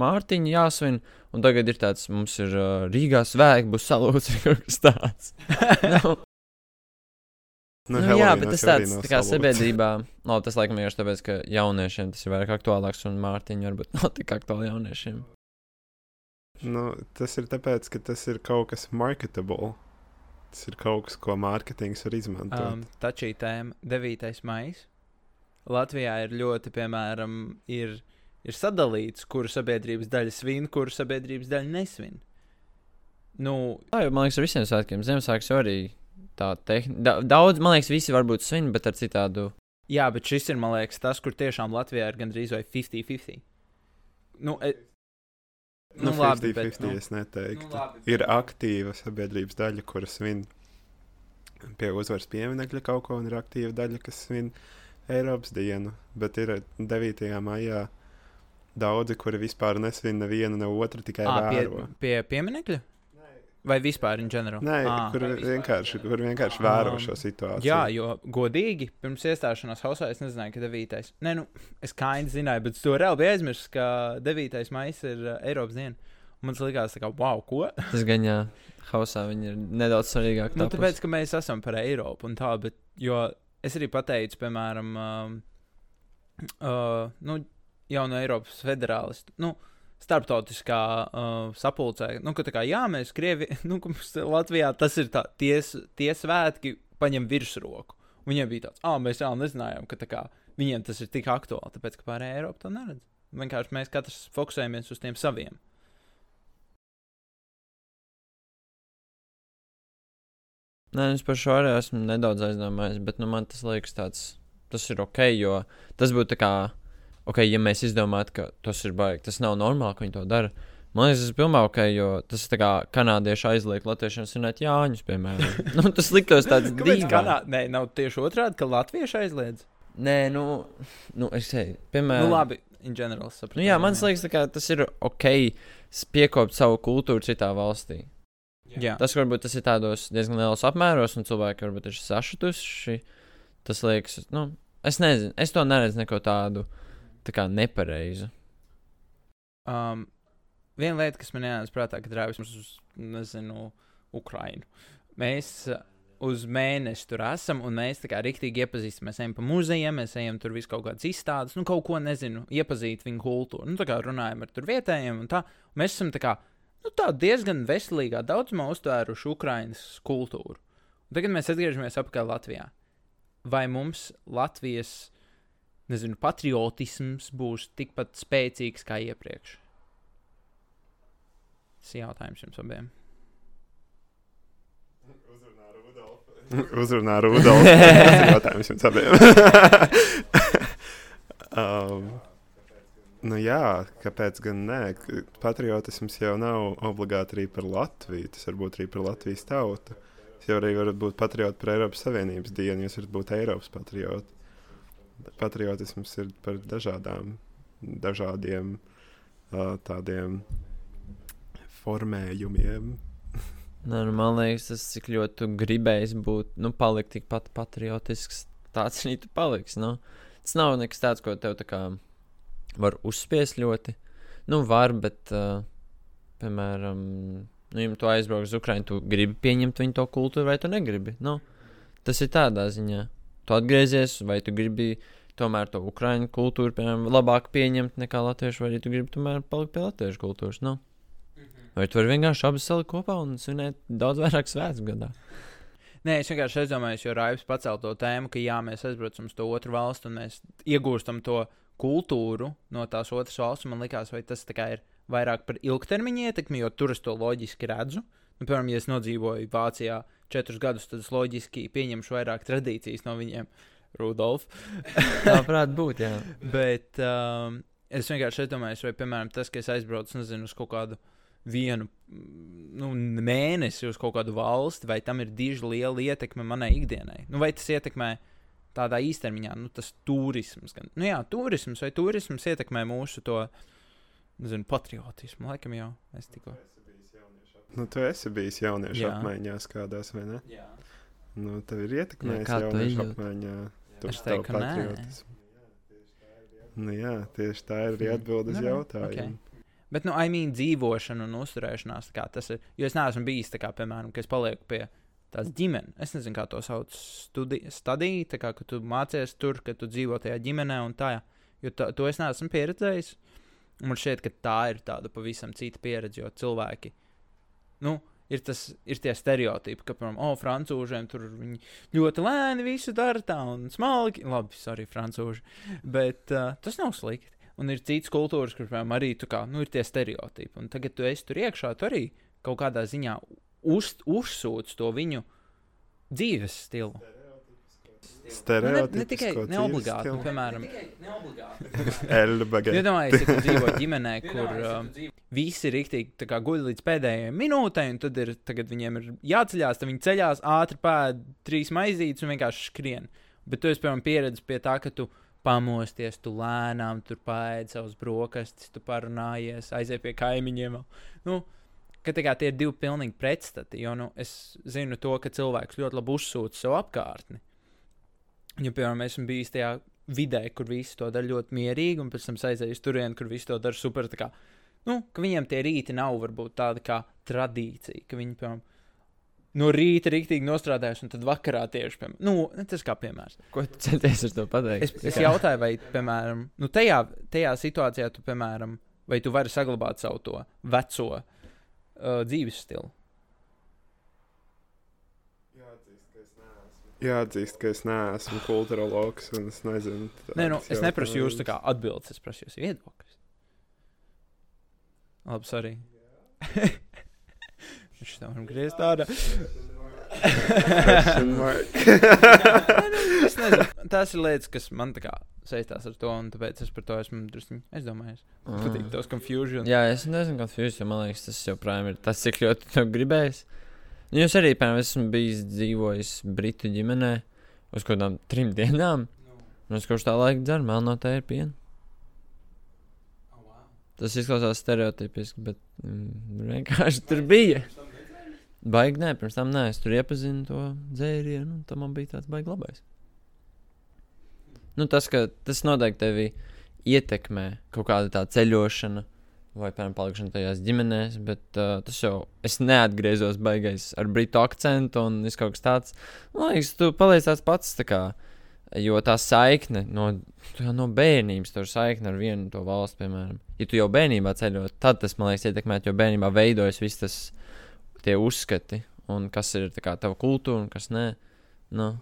Mārtiņa jāsvin, un tagad ir tāds, mums ir Rīgā svētki, būs salūts vai kaut kas tāds. nu, Nu, nu, jā, bet tas tāds, tā kā salūts. sabiedrībā, no, tas laikam vienkārši tāpēc, ka jauniešiem tas ir vairāk aktuālāks, un Mārtiņa varbūt nav tik aktuāli jauniešiem. Nu, tas ir tāpēc, ka tas ir kaut kas marketable. Tas ir kaut kas, ko mārketings var izmantot. Um, tā šī tēma, 9. maija. Latvijā ir ļoti, piemēram, ir, ir sadalīts, kuru sabiedrības daļa svin, kuru sabiedrības daļa nesvin. Nu, Tā jau, man liekas, ar visiem svētkiem. Ziemassvētku jau arī tā tehnika. Daudz, man liekas, visi varbūt svin, bet ar citādu. jā, bet šis ir, man liekas, tas, kur tiešām Latvijā ir gandrīz vai 50-50. Nu, e, Nu, nu, labi, 50, bet, 50 nu, es neteiktu. nu, labi, ir aktīva sabiedrības daļa, kuras svin pie uzvaras pieminekļa kaut ko, un ir aktīva daļa, kas svin Eiropas dienu. Bet ir 9. maijā daudzi, kuri vispār nesvin nevienu, ne otru, tikai pie, vēro. pie pieminekļa? Vai vispār in general? Nē, Ā. kur vienkārši, kur vienkārši vēro Um, šo situāciju. Jā, jo godīgi pirms iestāšanās hausā es nezināju, ka 9. Nē, nu, es kā īņķi zināju, bet to reāli biju aizmirsis, ka 9. maija ir uh, Eiropas diena. Man tā kā, wow, ko? Tas gan jā, hausā viņi ir nedaudz svarīgāki. Nu, tāpēc, ka mēs esam par Eiropu un tā, bet, jo es arī pateicu, piemēram, um, uh, nu, jauno Eiropas federālistu, nu, starptautiskā uh, sapulcē, nu, ka kā, jā, mēs Krievi, nu, mums Latvijā tas ir tā, tie, tie svētki paņem virsroku. Viņiem bija tāds, ah, mēs jau nezinājām, ka kā, viņiem tas ir tik aktuāli, tāpēc ka pārējā Eiropa to neredz. Vienkārši mēs katrs fokusējamies uz tiem saviem. Nē, es par šo arī esmu nedaudz aizdomājies, bet nu, man tas liekas tāds, tas ir ok, jo tas būtu tā kā, ok, ja mēs izdomātu, ka tas ir baigi, tas nav normāli, ka viņi to dara. Man liekas, tas ir pilnībā ok, jo tas ir kā kanādieši aizliek latviešiem svinēt Jāņus, piemēram. nu, tas liktos tāds dīvains. Kanā... Nē, nav tieši otrādi, ka latvieši aizliedz. Nē, nu, nu es teiktu, piemēram. Nu, labi, general sapratu. Nu, jā, man liekas, kā tas ir ok, piekopt savu kultūru citā valstī. Jā. Tas varbūt tas ir tādos diezgan lielos apmēros, un cilvēki varbūt ir sašutuši. Tas liekas, nu, es nezinu, es to neredzu neko tādu tā kā nepareizu. Um, viena lieta, kas man ienāca prātā, kad rāvis mums uz, nezinu, Ukrainu. Mēs uh, uz mēnesi tur esam, un mēs tā kā riktīgi iepazīstam. Mēs ejam pa muzejiem, mēs ejam tur visu kaut kādas izstādes, nu, kaut ko nezinu, iepazīt viņu kultūru. Nu, tā kā runājam ar tur vietējiem, un tā. Un mēs esam tā kā, nu, tā diezgan veselīgā daudzumā uztvēruši Ukrainas kultūru. Un tagad mēs atgriežamies atpakaļ Latvijā. Vai mums Latvijas, nezinu, patriotisms būs tikpat spēcīgs kā iepriekš? Tas ir jautājums jums abiem. Uzrunā Rudolf. Tas ir jautājums jums abiem. um, nu jā, kāpēc gan nē? Patriotisms jau nav obligāti arī par Latviju. Tas var būt arī par Latvijas tautu. Jūs jau arī varat būt patrioti par Eiropas Savienības dienu, jūs varat būt Eiropas patrioti. Patriotisms ir par dažādām, dažādiem uh, tādiem formējumiem. Nē, nu, man liekas, tas cik ļoti tu gribēji būt, nu, palikt tikpat patriotisks. Tāds arī tu paliksi. Nu. Tas nav nekas tāds, ko tev tā kā var uzspiest ļoti. Nu, var, bet, uh, piemēram, nu, ja tu aizbrauc uz Ukrajinu, tu gribi pieņemt viņu to kultūru, vai tu negribi. Nu, tas ir tādā ziņā. Tu atgriezies, vai tu gribi tomēr to Ukraiņu kultūru, piemēram, labāk pieņemt nekā latviešu, vai arī tu gribi tomēr palikt pie latviešu kultūras. Nu. Vai tu vari vienkārši abas salikt kopā un svinēt daudz vairāk svētku gadā? Nē, es vienkārši aizdomājos, jo Raivs pacēla to tēmu, ka jā, mēs aizbraucam uz to otru valstu un mēs iegūstam to kultūru no tās otras valsts. Man liekas, vai tas ir vairāk par ilgtermiņa ietekmi, jo tur es to loģiski redzu. Nu, piemēram, ja es nodzīvoju Vācijā četrus gadus, tad es loģiski pieņemšu vairāk tradīcijas no viņiem. Rudolf. Tā varētu būt, jā. Bet um, es vienkārši domāju, vai, piemēram, tas, ka es aizbraucu nezinu, uz kaut kādu vienu nu, mēnesi uz kaut kādu valsti, vai tam ir diži liela ietekme manai ikdienai. Nu, vai tas ietekmē tādā īstermiņā, nu, tas turisms. Gan, nu, jā, turisms vai turisms ietekmē mūsu to nezinu, patriotismu. Laikam jau es tikko. Nu, tu esi bijis jauniešu Jā. apmaiņās kādās, vai ne? Jā. Nu, tev ir ietekmējis tu jauniešu izjūti? apmaiņā. tu Es teiktu, ka nē. patriotismu. Nu, jā, tieši tā ir arī Hmm. atbilde uz jautājumu. Bet, nu, I mean, dzīvošana un uzturēšanās, kā tas ir. Jo es neesmu bijis tā kā, piemēram, ka es palieku pie tās ģimenes. Es nezinu, kā to sauc. Studi stadija, tā kā ka tu mācies tur, ka tu dzīvo tajā ģimenē un tā. Jo tā, to es neesmu pieredzējis. Un Man šķiet, ka tā ir tāda pavisam cita pieredze, jo cilvēki. Nu, Ir, tas, ir tie stereotipi, ka, piemēram, oh, frančūžiem tur viņi ļoti lēni visu dara tā un smalki. Labi, arī frančūži. Bet uh, tas nav slikti. Un ir citas kultūras, kur, piemēram, arī kā, nu, ir tie stereotipi. Un tagad tu esi tur iekšā, tu arī kaut kādā ziņā uz, uzsūc to viņu dzīves stilu. Nu, ne, ne tikai neobligāti, stilu. nu, piemēram, bagāta. iedomājieties, ja dzīvo ģimenē, kur uh, visi rīktīgi tā kā guļ līdz pēdējai minūtei, un tad ir, tagad viņiem ir jāceļās, tad viņi ceļās ātri pēd trīs maizītes un vienkārši skrien. Bet tu esi, piemēram, pieredzējis pie tā, ka tu pamosties, tu lēnām tur pēdi savus brokastis, tu parunājies, aizies pie kaimiņiem. Nu, ka kā tie ir divi pilnīgi pretstati, jo nu, es zinu to, ka cilvēks ļoti labi uzsūta sev apkārtni. Ja, piemēram, esmu bijis tajā vidē, kur visi to dara ļoti mierīgi, un pēc tam aizēju uz turieni, kur visi to dara super. Kā, nu, ka viņiem tie rīti nav varbūt tāda kā tradīcija, ka viņi, piemēram, no rīta rīktīgi nostrādājas, un tad vakarā tieši, piemēram, nu, tas kā piemērs. Ko tu centies ar to pateikt? Es, es jautāju, vai, piemēram, nu, tajā, tajā situācijā tu, piemēram, vai tu vari saglabāt savu to veco uh, dzīves stilu. Jāatzīst, ka es neesmu kultūrologs un es nezinu. Nē, nu, es neprasu jūsu tā jautājumus. kā atbildes, es prasu jūsu viedokļus. Labi, sorry. Viņš tam var griezt. Question mark. es nezinu, tās ir lietas, kas man tā kā saistās ar to, un tāpēc es par to esmu drusku aizdomājies. Patīk tos confusion. Jā, es nezinu, kāda ir jūsu. Man liekas, tas joprojām ir tas, cik ļoti to gribējis. Nu, Jūs arī, piemēram, esmu bijis dzīvojis Britu ģimenē uz kaut kādām trim dienām. Un es kopš tā laika dzeru melno tēju pienu. Tas izklausās stereotipiski, bet mm, vienkārši tur bija. Baigi, nē, pirms tam nē, es tur iepazinu to dzērienu, un tam man bija tāds baigi labais. Nu, tas, ka tas noteikti tevi ietekmē kaut kāda tā ceļošana, vai, piemēram, palikšana tajās ģimenēs, bet uh, tas jau es neatgriezos baigais ar britu akcentu un viss kaut kas tāds. Man liekas, tu paliec tāds pats, tā kā, jo tā saikne no, no bērnības, tur saikne ar vienu to valstu, piemēram, ja tu jau bērnībā ceļot, tad tas, man liekas, ietekmē, jo bērnībā veidojas viss tas tie uzskati, un kas ir kā tava kultūra un kas nē. Nu,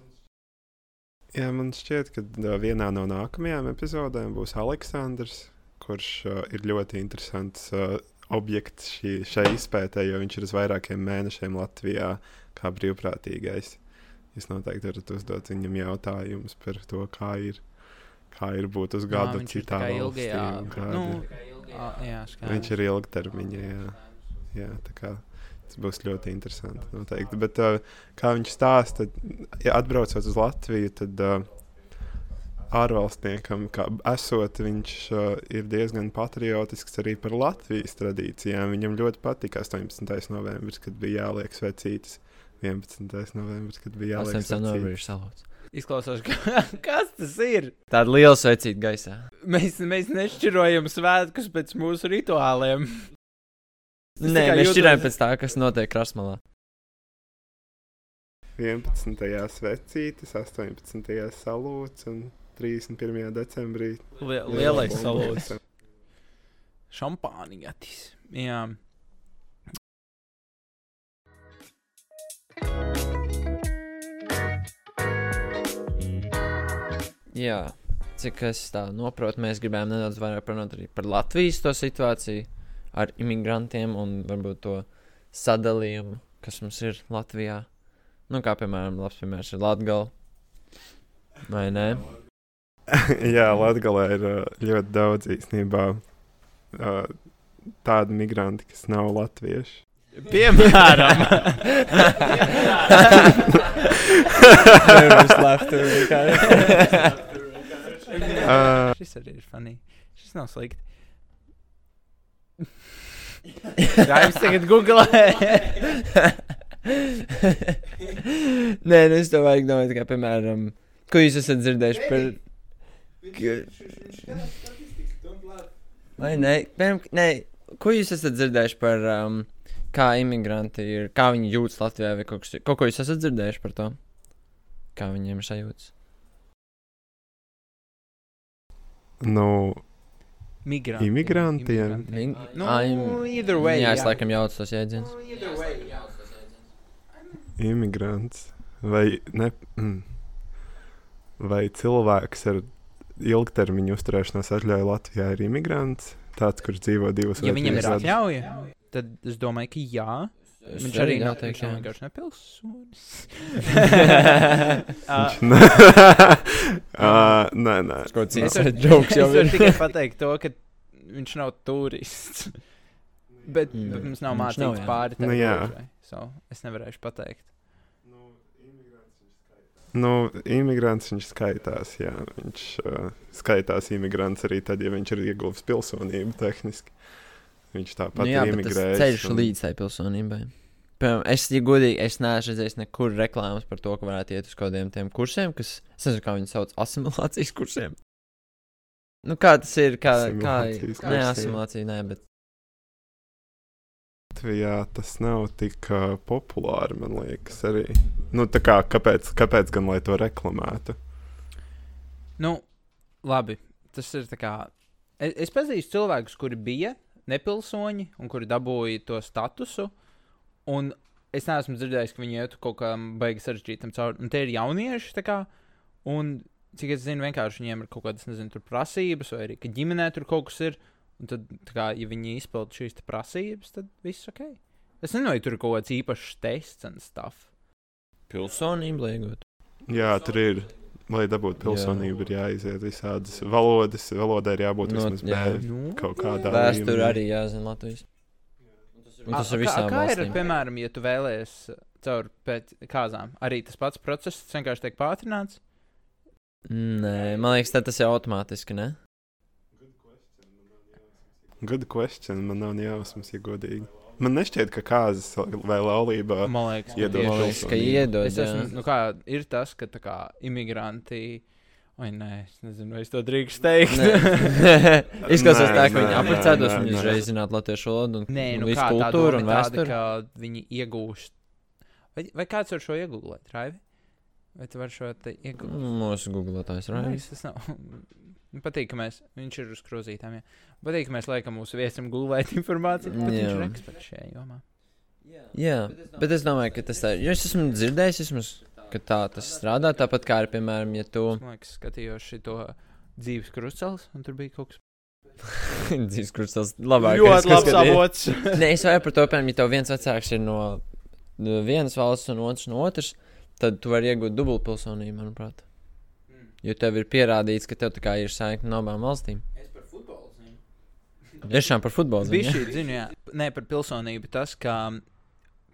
Jā, man šķiet, ka vienā no nākamajām epizodēm būs Aleksandrs, kurš uh, ir ļoti interesants uh, objekts šī, šai izpētē, jo viņš ir uz vairākiem mēnešiem Latvijā kā brīvprātīgais. Jūs noteikti varat uzdot viņam jautājumus par to, kā ir, kā ir būt uz gadu viņš ir citā valstī. kāda nu, jā, skaidrs. Viņš ir ilgtermiņā, jā. jā tā kā tas būs ļoti interesanti. Noteikti. Bet, uh, kā viņš stāsta, ja atbraucot uz Latviju, tad uh, ārvalstniekam, kā esot, viņš uh, ir diezgan patriotisks arī par Latvijas tradīcijām. Viņam ļoti patika 18. novembris, kad bija jāliek svecītas. 11. novembris, kad bija jāliek 18. novembrī svecītas. ir salūts. Izklausās, ka, kas tas ir? Tāda liela svecīta gaisā. Mēs, mēs nešķirojam svētkus pēc mūsu rituāliem. Nē, mēs jūtos- šķirām pēc tā, kas notiek krasmalā. 11. svecītas, 18. salūts un 31. decembrī Lie, lielais bomba. Šampāniņatis. Jā. Jā, cik es tā saprotu, mēs gribējām nedaudz vairāk parunāt arī par Latvijas to situāciju ar imigrantiem un varbūt to sadalījumu, kas mums ir Latvijā. Nu, kā piemēram, labs piemērs ir Latvija. Vai ne? Jā, Latvijā ir ļoti daudz īstenībā tādu migrantu, kas nav latvieši. Piemēram, Uh, šis arī ir funny. Šis nav slikti. Raims tagad googlē. Nē, nu es to vajag domāt, kā piemēram, ko jūs esat dzirdējuši par. Ka- Vai nē, piemēram, nē, ko jūs esat dzirdējuši par, um, kā imigranti ir, kā viņi jūtas Latvijā, vai kaut, kaut ko jūs esat dzirdējuši par to? Kā viņiem sajūtas? nu, Migranti. Imigrantiem? Viņ... Nu, Ai, either way. jā, es laikam jaucu tos jēdzienus. Either way, jā. imigrants vai, ne, mm, vai cilvēks ar ilgtermiņa uzturēšanās atļauju Latvijā ir imigrants? Tāds, kurš dzīvo divus Ja vai viņam trīs ir gadus? atļauja, tad es domāju, ka jā. Es Viņš arī nav jāteikt, viņš nav jā. vienkārši nepilsonis. Nē, nē. Kaut Es kāds joks jau Es varu ir. tikai pateikt to, ka viņš nav turists. Bet, Mm. bet mums nav Viņš mācīts pāri Nu, jā. So, es nevarēšu pateikt. Nu, imigrants viņš skaitās, jā. Viņš uh, skaitās imigrants arī tad, ja viņš ir ieguvis pilsonību tehniski. Viņš tāpat Nu, jā, ir imigrējis. ceļš un- līdz tai pilsonībai. Piemēram, es, ja godīgi, es neesmu redzējis nekur reklāmas par to, ka varētu iet uz kaut kādiem tiem kursiem, kas, es nezinu, kā viņi sauc, asimilācijas kursiem. Nu, kā tas ir? Kā, kā, nē, asimilācija, nē, bet. Latvijā tas nav tik uh, populāri, man liekas, arī. Nu, kā, kāpēc, kāpēc gan lai to reklamētu? Nu, labi. Tas ir tā kā. Es, es pazīstu cilvēkus, kuri bija nepilsoņi un kuri dabūja to statusu. Un es neesmu dzirdējis, ka viņi ietu kaut kam baigi sarežģītam cauri. Un tie ir jaunieši, kā, un cik es zinu, vienkārši viņiem ir kaut kādas, nezinu, prasības, vai arī, ka ģimenē tur kaut kas ir. Un tad, kā, ja viņi izpild šīs te prasības, tad viss ok. Es nezinu, vai tur ir kaut kāds īpašs tests un stuff. Pilsonību liegot. Jā, tur ir. Lai dabūtu pilsonību, ir jāiziet visādas valodas. Valodai ir jābūt No, vismaz jā. B. Nu, Kaut kādā Vēsture līmenī. arī jāzina Latvijas. Un tas A- ir kā, visām kā ir, valstīm. piemēram, ja tu vēlējies caur pēc kāzām? Arī tas pats process vienkārši tiek pātrināts. Nē, man liekas, tā tas ir automātiski, ne? Good question. Man nav jausmas, ja godīgi. Man nešķiet, ka kāzas vai laulībā. Man liekas, ka Iedod. Es esmu, nu kā, ir tas, ka tā kā imigranti. Vai nē, es nezinu, vai es to drīkstu teikt. Izklausās tā, ka viņi un nē. uzreiz zinātu latviešu valodu un, Nē, nu visu kā tā kultūru un vēsturi. viņi iegūst. Vai, vai kāds var šo iegūt, Raivi? Vai tu vari šo te iegūt? Mūsu googlotājs Nē, Raivis. tas nav. Man Patīk, ka mēs, viņš ir uz krūzītām. Jā. Patīk, ka mēs liekam mūsu viesim gulēt informāciju. Pat viņš ir Jā. eksperts šajā jomā. Jā, bet es domāju, ka tas tā ir. Es esmu dzirdējis, vismaz, ka tā tas strādā. Tāpat kā arī, piemēram, ja tu Es man liekas, skatījos šo dzīves krustcelis, un tur bija kaut kas dzīves krustals labāk. ļoti labs avots. Nē, es varu par to, piemēram, ja tev viens vecāks ir no no vienas valsts un otrs no otras, tad tu vari iegūt dubultpilsonību, manuprāt. Jo tev ir pierādīts, ka tev ir saikne no abām valstīm. Es par futbolu zinu. Tiešām par futbolu. Bija zini, šī zinu, jā. Nē, par pilsonību tas, ka,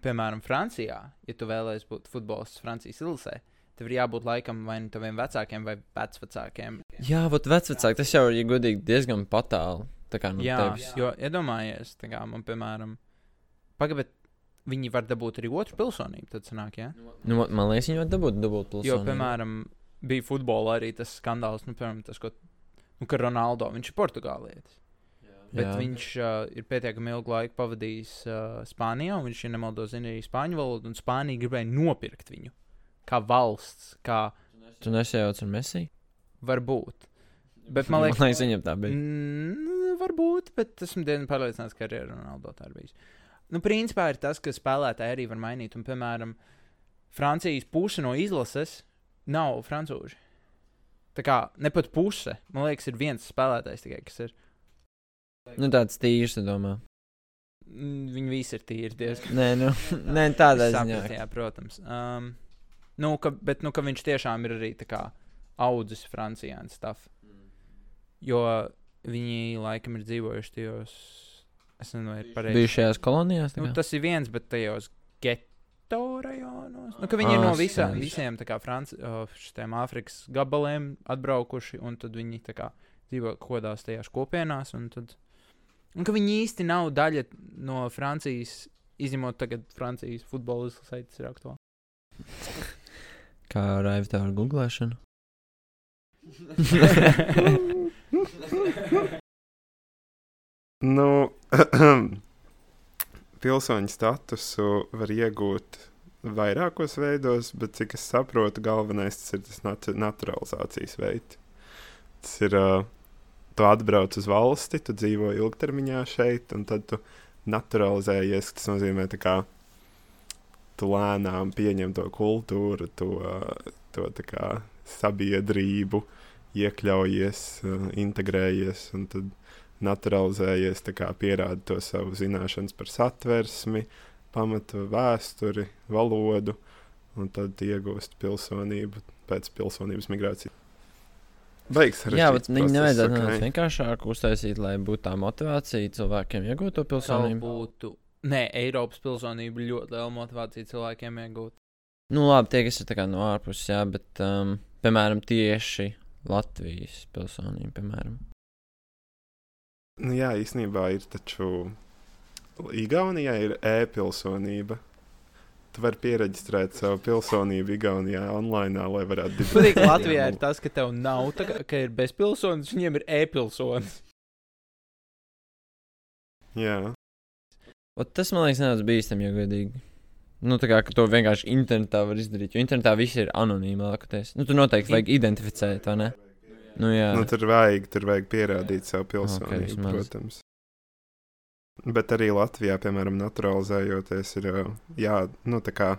piemēram, Francijā, ja tu vēlēsies būt futbolists Francijas ilusē, tev ir jābūt laikam vai nu taviem vecākiem vai vecvecākiem. jā? Jā, bet vecvecāki tas jau ir, ja godīgi, diezgan patāli. Tā kā no jā, tevis. jo iedomājies, tā kā man, piemēram, pagaidām, viņi var dabūt arī otru pilsonību. Tad sanāk, jā. Nu, man liekas, viņi var dabūt dubultpilsonību. Jo, piemēram, bija futbolā arī tas skandāls, nu, piemēram, tas, ko, nu, ka Ronaldo, viņš ir portugālietis. Bet Jā. Jā. viņš uh, ir pietiekami ilgu laiku pavadījis uh, Spānijā, un viņš, ja nemaldos, zina arī spāņu valodu, un Spānija gribēja nopirkt viņu kā valsts, kā Tu nesajauc ar Messi? varbūt. Bet man liekas, man liekas viņam tā bija. mm, varbūt, bet esmu diezgan pārliecināts, ka arī ar Ronaldo tā ir bijis. Nu, principā ir tas, ka spēlētāji arī var mainīt, un, piemēram, Francijas puse no izlases nav francūži. Tā kā ne pat puse, man liekas, ir viens spēlētājs tikai, kas ir. Nu, tāds tīrs, es domāju. Mm, Viņi visi ir tīri diezgan. Nē, nu, nē tādā ziņā. Jā, protams. Um, nu, ka, bet nu, ka viņš tiešām ir arī tā kā audzis Francijā un stuff. Jo viņi laikam ir dzīvojuši tajos, es nezinu, vai ir pareizi. Bijušajās kolonijās. Nu, tas ir viens, bet tajos geto rajonos. Nu, ka viņi ir no Ah, visām, skaidrs. visiem tā kā Franci, šitiem Āfrikas gabaliem atbraukuši, un tad viņi kā dzīvo kaut kādās tajās kopienās, un tad, un ka viņi īsti nav daļa no Francijas, izņemot tagad Francijas futbola izlasē, tas ir aktuāli. Kā raiva tev ar googlēšanu? Nu, pilsoņu statusu var iegūt vairākos veidos, bet cik es saprotu, galvenais tas ir tas nat naturalizācijas veids. Tas ir, uh, tu atbrauc uz valsti, tu dzīvo ilgtermiņā šeit, un tad tu naturalizējies. Tas nozīmē, kā tu lēnām pieņem to kultūru, to, to kā sabiedrību, iekļaujies, integrējies, un tad naturalizējies, kā pierāda to savu zināšanas par satversmi, pamatu vēsturi, valodu, un tad iegūst pilsonību pēc pilsonības migrācijas. Beigas arī. Jā, bet viņi nevajadzētu nedaudz vienkāršāk uztaisīt, lai būtu tā motivācija cilvēkiem iegūt to pilsonību. būtu. Nē, Eiropas pilsonība ļoti liela motivācija cilvēkiem iegūt. Nu, labi, tie, kas ir kā no ārpuses, jā, bet, um, piemēram, tieši Latvijas pilsonība, piemēram. Nu, jā, īstenībā ir taču. Igaunijā ir e-pilsonība. Tu vari pieregistrēt savu pilsonību Igaunijā online, lai varētu Patīk, dibināt Latvijā ir tas, ka tev nav, tā, ka ir bezpilsonis, viņiem ir e-pilsonis. Jā, Ot, tas man liekas, nedaudz bīstami, ja godīgi. Nu, tā kā ka to vienkārši internetā var izdarīt, jo internetā viss ir anonīmi lielākoties. Nu, tu noteikti vajag identificēt, vai ne? Nu, jā. nu, tur vajag, tur vajag pierādīt savu pilsonību, vismaz. protams. Bet arī Latvijā, piemēram, naturalizējoties, ir jā, nu, tā kā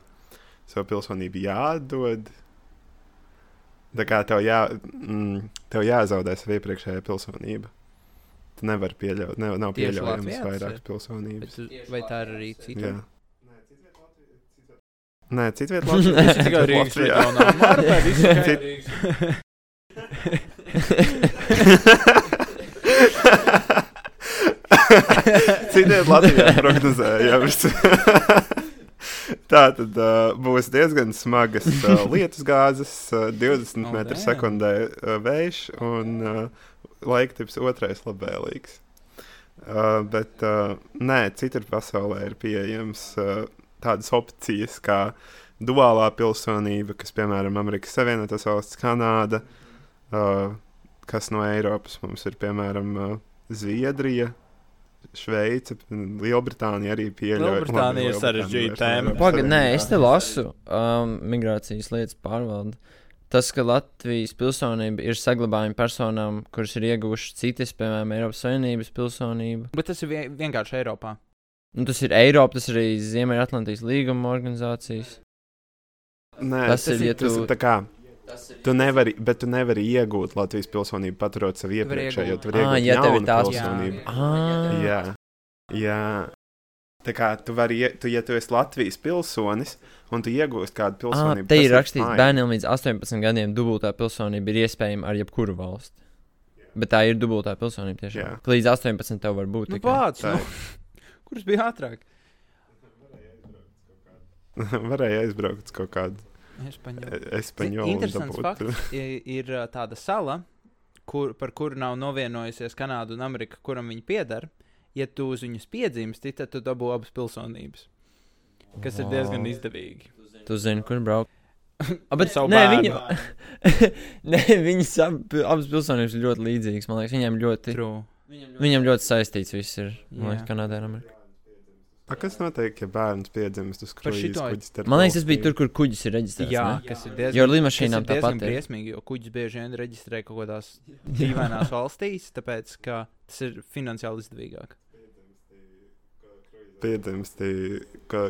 savu pilsonību jādod. Tā kā tev, jā, mm, tev jāzaudē savu iepriekšējā pilsonība. Tu nevari pieļaut, ne, nav pieļaujams Latvijā ir? pilsonības. Bet, vai tā ir arī cita? Jā. Nē, citviet Tas ir tikai Rīgas reģionā. Marta, viss ir Cit- Rīgas. Citiem Latvijā prognozējams. Tā tad uh, būs diezgan smagas uh, lietus gāzes, uh, 20 Oh, damn. sekundē uh, vējš un uh, laiktips otrais labvēlīgs. Uh, bet uh, nē, citur pasaulē ir pieejams uh, tādas opcijas kā duālā pilsonība, kas, piemēram, Amerikas Savienotās valsts, Kanāda, uh, kas no Eiropas mums ir, piemēram, uh, Zviedrija, Šveice, Lielbritānija arī pieļauj. Lielbritānija ir sarežģīta tēma. Pagaid, nē, es te lasu um, migrācijas lietas pārvaldi. Tas, ka Latvijas pilsonība ir saglabājuma personām, kuras ir ieguvušas citas, piemēram, Eiropas Savienības pilsonību. Bet tas ir vien, vienkārši Eiropā. Nu, tas ir Eiropa, tas ir arī Ziemeļatlantijas līguma organizācijas. Nē, Tas ir, ja tas tu- ir tā kā. Tu nevari, bet tu nevari iegūt Latvijas pilsonību, paturot savu iepriekšējo. Tu vari iegūt ja tev ir jaunu tās- pilsonību. Ah, Jā, jā. Tā kā tu vari, ie- tu, ja tu esi Latvijas pilsonis un tu iegūsi kādu ah, pilsonību, tas ir rakstīts, fine. bērniem līdz 18 gadiem dubultā pilsonība ir iespējama ar jebkuru valsti. Bet tā ir dubultā pilsonība tiešām. Jā. Ka Līdz 18 tev var būt. Nu, tikai. pats, Tā nu, kurš bija ātrāk? Varēja aizbraukt uz kaut kādu Espaņola. espaņolu. Interesants fakts i- ir tāda sala, kur, par kuru nav novienojusies Kanāda un Amerika, kuram viņi pieder. Ja tu uz viņus piedzimsti, tad tu dabū abas pilsonības. Kas ir diezgan izdevīgi. Tu zini, kur braukt. A, bet nē, viņa, nē, viņas ab, abas pilsonības ir ļoti līdzīgas. Man liekas, viņiem ļoti, True. viņiem ļoti saistīts viss ir. Man liekas. Kanādā un Amerikā. A, kas notiek, ja bērns piedzimst uz kruīzes Man liekas, tas bija tur, kur kuģis ir reģistrēts. Jā, ne? kas ir Jo diezgan, ir diezgan tāpat ir. briesmīgi, jo kuģis bieži vien reģistrē kaut kādās dīvainās valstīs, tāpēc ka tas ir finansiāli izdevīgāk. Piedzimst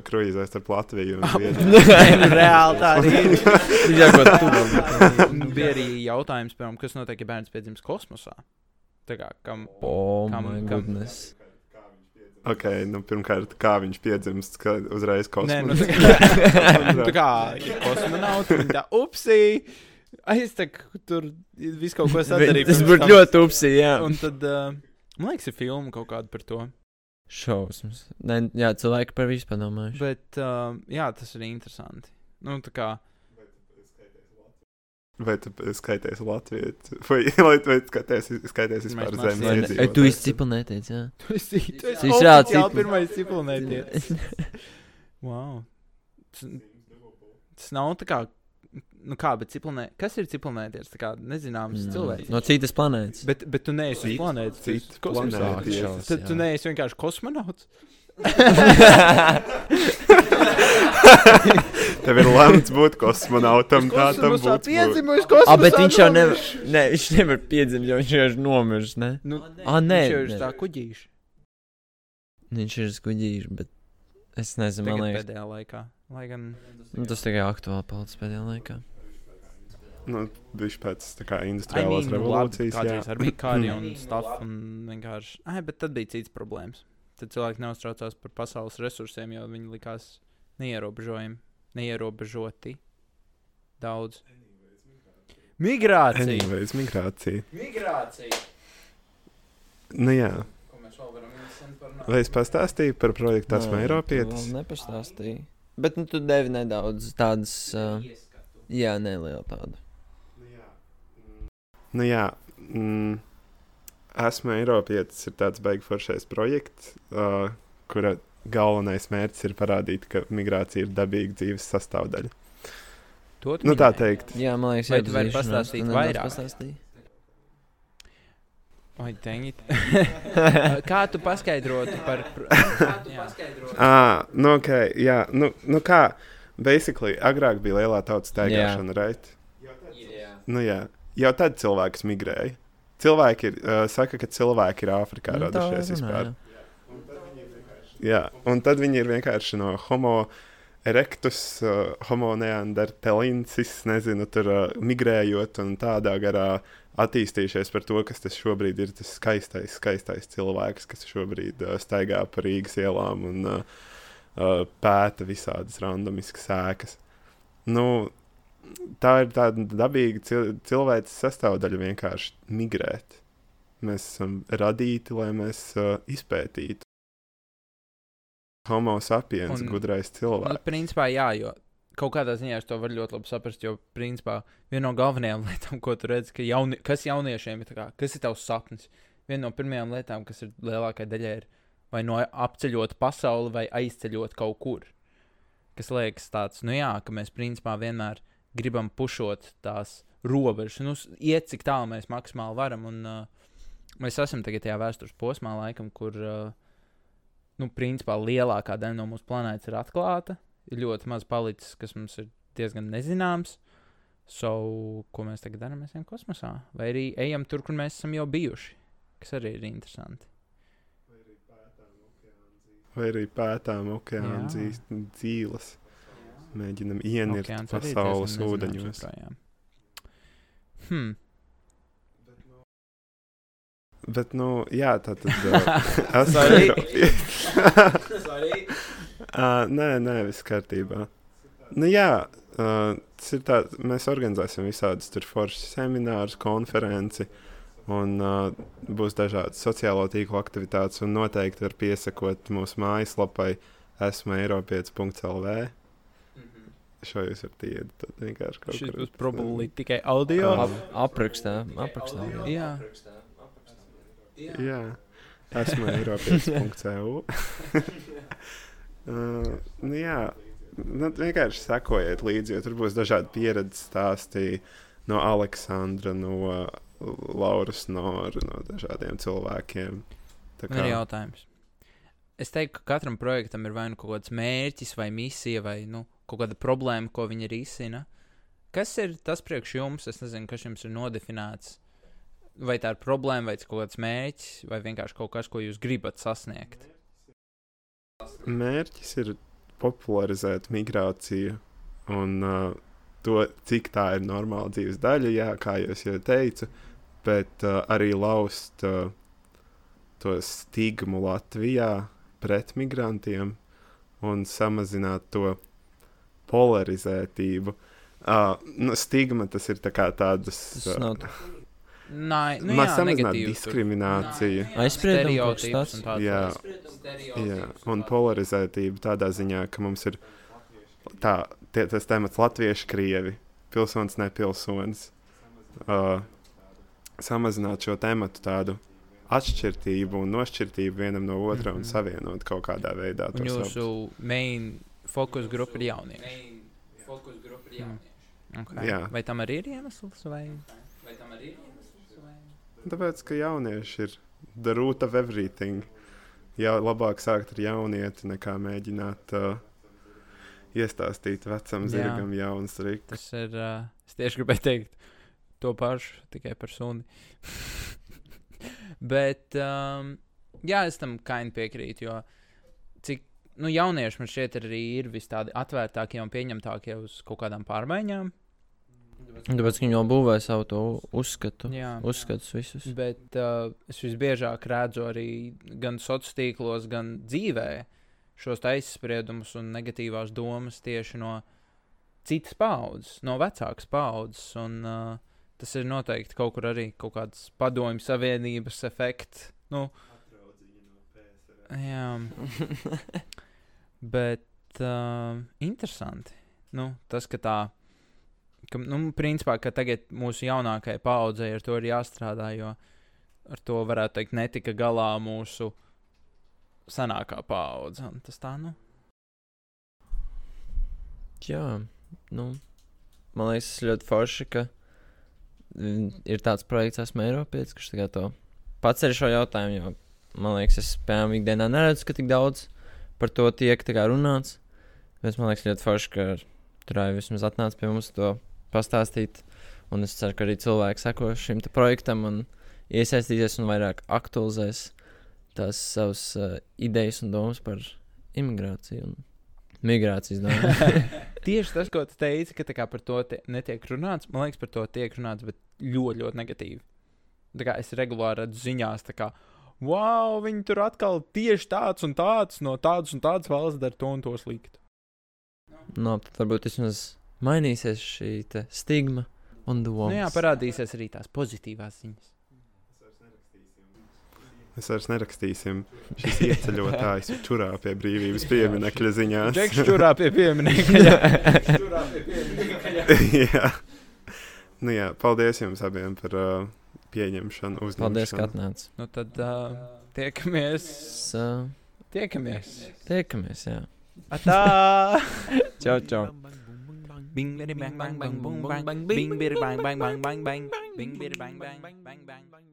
kruīzēs starp Latviju un nu, Reāli tā ir. Jā, ko tu Nu, Bija arī jautājums, piemēram, kas notiek, ja bērns piedzimst kosmosā. Tā kā, kam, Oh, Kam- my kam- goodness. Ok, nu pirmkārt, kā viņš piedzimst, ka uzreiz Nē, nu, tā kā, tā kā kosmonauts, tā upsī. Aiztek, tur viss kaut ko sadarīja. Tas būtu ļoti upsi, jā. Un tad, uh, man liekas, ir filma kaut kāda par to. Šausmas. Nē, jā, cilvēki par visu padomājuši. Bet, uh, jā, tas ir interesanti. Nu, tā kā, Vai tu skaities Latvijas? Vai, vai tu skaties, skaties vispār zemes iedzīvotājs? Ei, Tu esi ciprunēties, jā. tu esi, tu esi esi reāli oficiāli ciplu. pirmais ciprunēties. wow. Tas, tas nav tā kā, nu kā, bet ciprunē, kas ir ciprunēties? Tā kā nezināms Mm. cilvēks. No citas planētas. Bet, bet tu neesi uz planētas. jā. Šaus, Tad tu jā. neesi vienkārši kosmonauts. Tev ir lemts būt kosmonautam, tā tam būtu. piedzimis kosmosā. Ah, bet viņš jau nevar. Nē, viņš nevar piedzimt, jo viņš jau ir nomiris, ne? Nu, Ah, nē, viņš jau ir tā kuģīši. Viņš ir skuģīši, bet es nezinu, man liekas, pēdējā laikā. Lai gan nu, tas tikai aktuāli palicis pēdējā laikā. Nu, viņš pēc tā kā I industriālās mean, nu, revolūcijas. labi, jā. arī bija kari un stuff un vienkārši. Ai, bet tad bija cits problēmas. Tad cilvēki neuztraucās par pasaules resursiem, jo viņi likās neierobežojami, neierobežoti daudz. Migrācija! Anyways, migrācija. Migrācija! Nu jā, vai es pastāstīju par projektu Esmu Nē, Eiropietis? tu vēl Nepastāstīji. Bet nu, tu devi nedaudz tādas, uh, jā, neliela tāda. Nu jā, mm, esmu Eiropietis ir tāds beigu foršais projekts, uh, kura galvenais mērķis ir parādīt, ka migrācija ir dabīga dzīves sastāvdaļa. To tu Nu tā teikt. Jā, man liekas, Vai tu vari tas iešanās, pastāstīt tu nedaudz vairāk? pastāstīji? Oi, dang it. Kā tu paskaidrotu par. Ah, nu ok, jā, nu, nu kā, basically, agrāk bija lielā tautas staigāšana, right? Nu jā, jau tad cilvēks migrēja. Cilvēki ir, uh, saka, ka cilvēki ir Āfrikā Nu, radušies vispār. jā. Jā, un tad viņi ir vienkārši no homo erectus, uh, homo neandertalensis, nezinu, tur uh, migrējot un tādā garā attīstījušies par to, kas tas šobrīd ir tas skaistais, skaistais cilvēks, kas šobrīd uh, staigā pa Rīgas ielām un uh, uh, pēta visādas randomiskas sēkas. Nu, tā ir tāda dabīga cil cilvēces sastāvdaļa vienkārši migrēt. Mēs esam radīti, lai mēs uh, izpētītu. Homo sapiens, Un- gudrais Nu, cilvēks. principā, jā, jo kaut kādā ziņā es to varu ļoti labi saprast. Jo, principā, viena no galvenajām lietām, ko tu redzi, ka jauni, kas jauniešiem ir, kā, kas ir tavs sapnis, viena no pirmajām lietām, kas ir lielākajai daļai, ir vai no apceļot pasauli, vai aizceļot kaut kur. Kas liekas tāds, nu jā, ka mēs principā vienmēr gribam pušot tās robežas, nu, iet cik tālu mēs maksimāli varam. Un, uh, mēs esam tagad tajā vēstures posmā, laikam, kur, uh, nu, principā lielākā daļa no mūsu planētas ir atklāta. Ir ļoti maz palicis, kas mums ir diezgan nezināms. So, ko mēs tagad darām? Mēs ejam kosmosā. Vai arī ejam tur, kur mēs esam jau bijuši. Kas arī ir interesanti. Vai arī pētām okeāna Jā. dzīs- dzīves. Mēģinam ienirt Okeāns arī pasaules ūdeņos. Hmm. Bet, nu, jā, tā tad. Sorry. uh, nē, nē, viss kārtībā. Nu, jā, uh, tas ir tā, mēs organizēsim visādus tur foršus seminārus, konferenci, un uh, būs dažādas sociālo tīklu aktivitātes, un noteikti var piesakot mūsu mājaslapai esmu Eiropietis.lv. Šo jūs varat iet, tad vienkārši kaut Šis kur. būs probably tikai audio. Ap, aprakstā, aprakstā. Jā. Jā, esmu Eiropietis.eu. uh, nu, jā, nu, vienkārši sekojiet līdzi, jo tur būs dažādi pieredzes stāstī no Aleksandra, no Lauras Nora, no dažādiem cilvēkiem. Tā Man ir jautājums. Es teiktu, ka katram projektam ir vai nu kaut kāds mērķis, vai misija, vai nu, kaut kāda problēma, ko viņi risina. Kas ir tas priekš jums? Es nezinu, kas jums ir nodefinēts. Vai tā ir problēma, vai tas kaut kāds mērķis, vai vienkārši kaut kas, ko jūs gribat sasniegt. Mērķis ir popularizēt migrāciju un uh, to, cik tā ir normāla dzīves daļa, jā, kā jau teicu, bet uh, arī laust uh, to stigmu Latvijā pret migrantiem un samazināt to polarizētību. Uh, nu, stigma tas ir tā kā tādas. Tas nav Nē, nu, Mēs tur. diskrimināciju. Stereotips tāds. Jā. Jā, un polarizētība tādā ziņā, ka mums ir tā, tie, tas temats latvieši, krievi, pilsonis, nepilsonis. Uh, samazināt šo tematu tādu atšķirību un nošķirtību vienam no otra un Mhm. savienot kaut kādā veidā. Un tos jūsu abus. main fokus grupa ir jaunieši. Mm. Okay. Jā. Vai tam arī ir iemesls? Vai, vai tam arī ir iemesls? Vai... Tāpēc, ka jaunieši ir the root of everything. Jā, labāk sākt ar jaunieti, nekā mēģināt uh, iestāstīt vecam Jā. zirgam jaunas trikus. Tas ir. Uh, es tieši gribēju teikt to pašu, tikai par suni. Bet, um, jā, es tam kaini piekrītu, jo cik nu, jaunieši man šeit arī ir vis tādi atvērtākie un pieņemtākie uz kaut kādām pārmaiņām. Tāpēc viņi jau būvē savu to uzskatu. Jā. Uzskatus visus. Bet uh, es visbiežāk redzu arī gan sociālos tīklos, gan dzīvē šos aizspriedumus un negatīvās domas tieši no citas paudzes, no vecākas paudzes. Un, uh, tas ir noteikti kaut kur arī kaut kāds padomju savienības efekts. Nu, jā, bet uh, interesanti. Nu, tas, ka tā ka, nu, principā, ka tagad mūsu jaunākajai paudzei ar to ir jāstrādā, jo ar to varētu teikt, netika galā mūsu senākā paudze. Tas tā, nu. Jā, nu, man liekas, tas ļoti forši, ka mm, ir tāds projekts, esmu Eiropietis, kurš tagad to paceļ šo jautājumu. Jo, man liekas, es piemēram ikdienā neredzu, ka tik daudz par to tiek kā runāts. Bet man liekas, ļoti forši, ka tur arī vismaz atnāca pie mums to pastāstīt. Un es ceru, ka arī cilvēki seko šim projektam un iesaistīsies un vairāk aktualizēs tās savas uh, idejas un domas par imigrāciju un migrācijas domu. Tieši tas, ko tu teici, ka kā par to te, netiek runāts, man liekas, par to tiek runāts, bet ļoti, ļoti negatīvi. Tā kā es regulāri redzu ziņās, tā kā, wow, viņi tur atkal tieši tāds un tāds no tādas un tādas valsts dara to un to sliktu. no, tad varbūt vismaz mainīsies šī stigma un doma. Nu jā, parādīsies arī tās pozitīvās ziņas. Mēs vairs nerakstīsim šis ieceļotājs čurā pie brīvības pieminekļa ziņās. Džeks čurā pie pieminiekta. jā. Nu, jā, paldies jums abiem par uh, pieņemšanu. Paldies, ka uzņemšanu. atnācāt. nu tad uh, tiekamies. Uh, Tiekamies. tiekamies, jā. Atā! Čau, čau. Bing, bidi, bang, bang, bang, boom, bang, bing, bidi, bang, bang, bang, bang, bang, bing, bidi, bang, bang, bang, bang.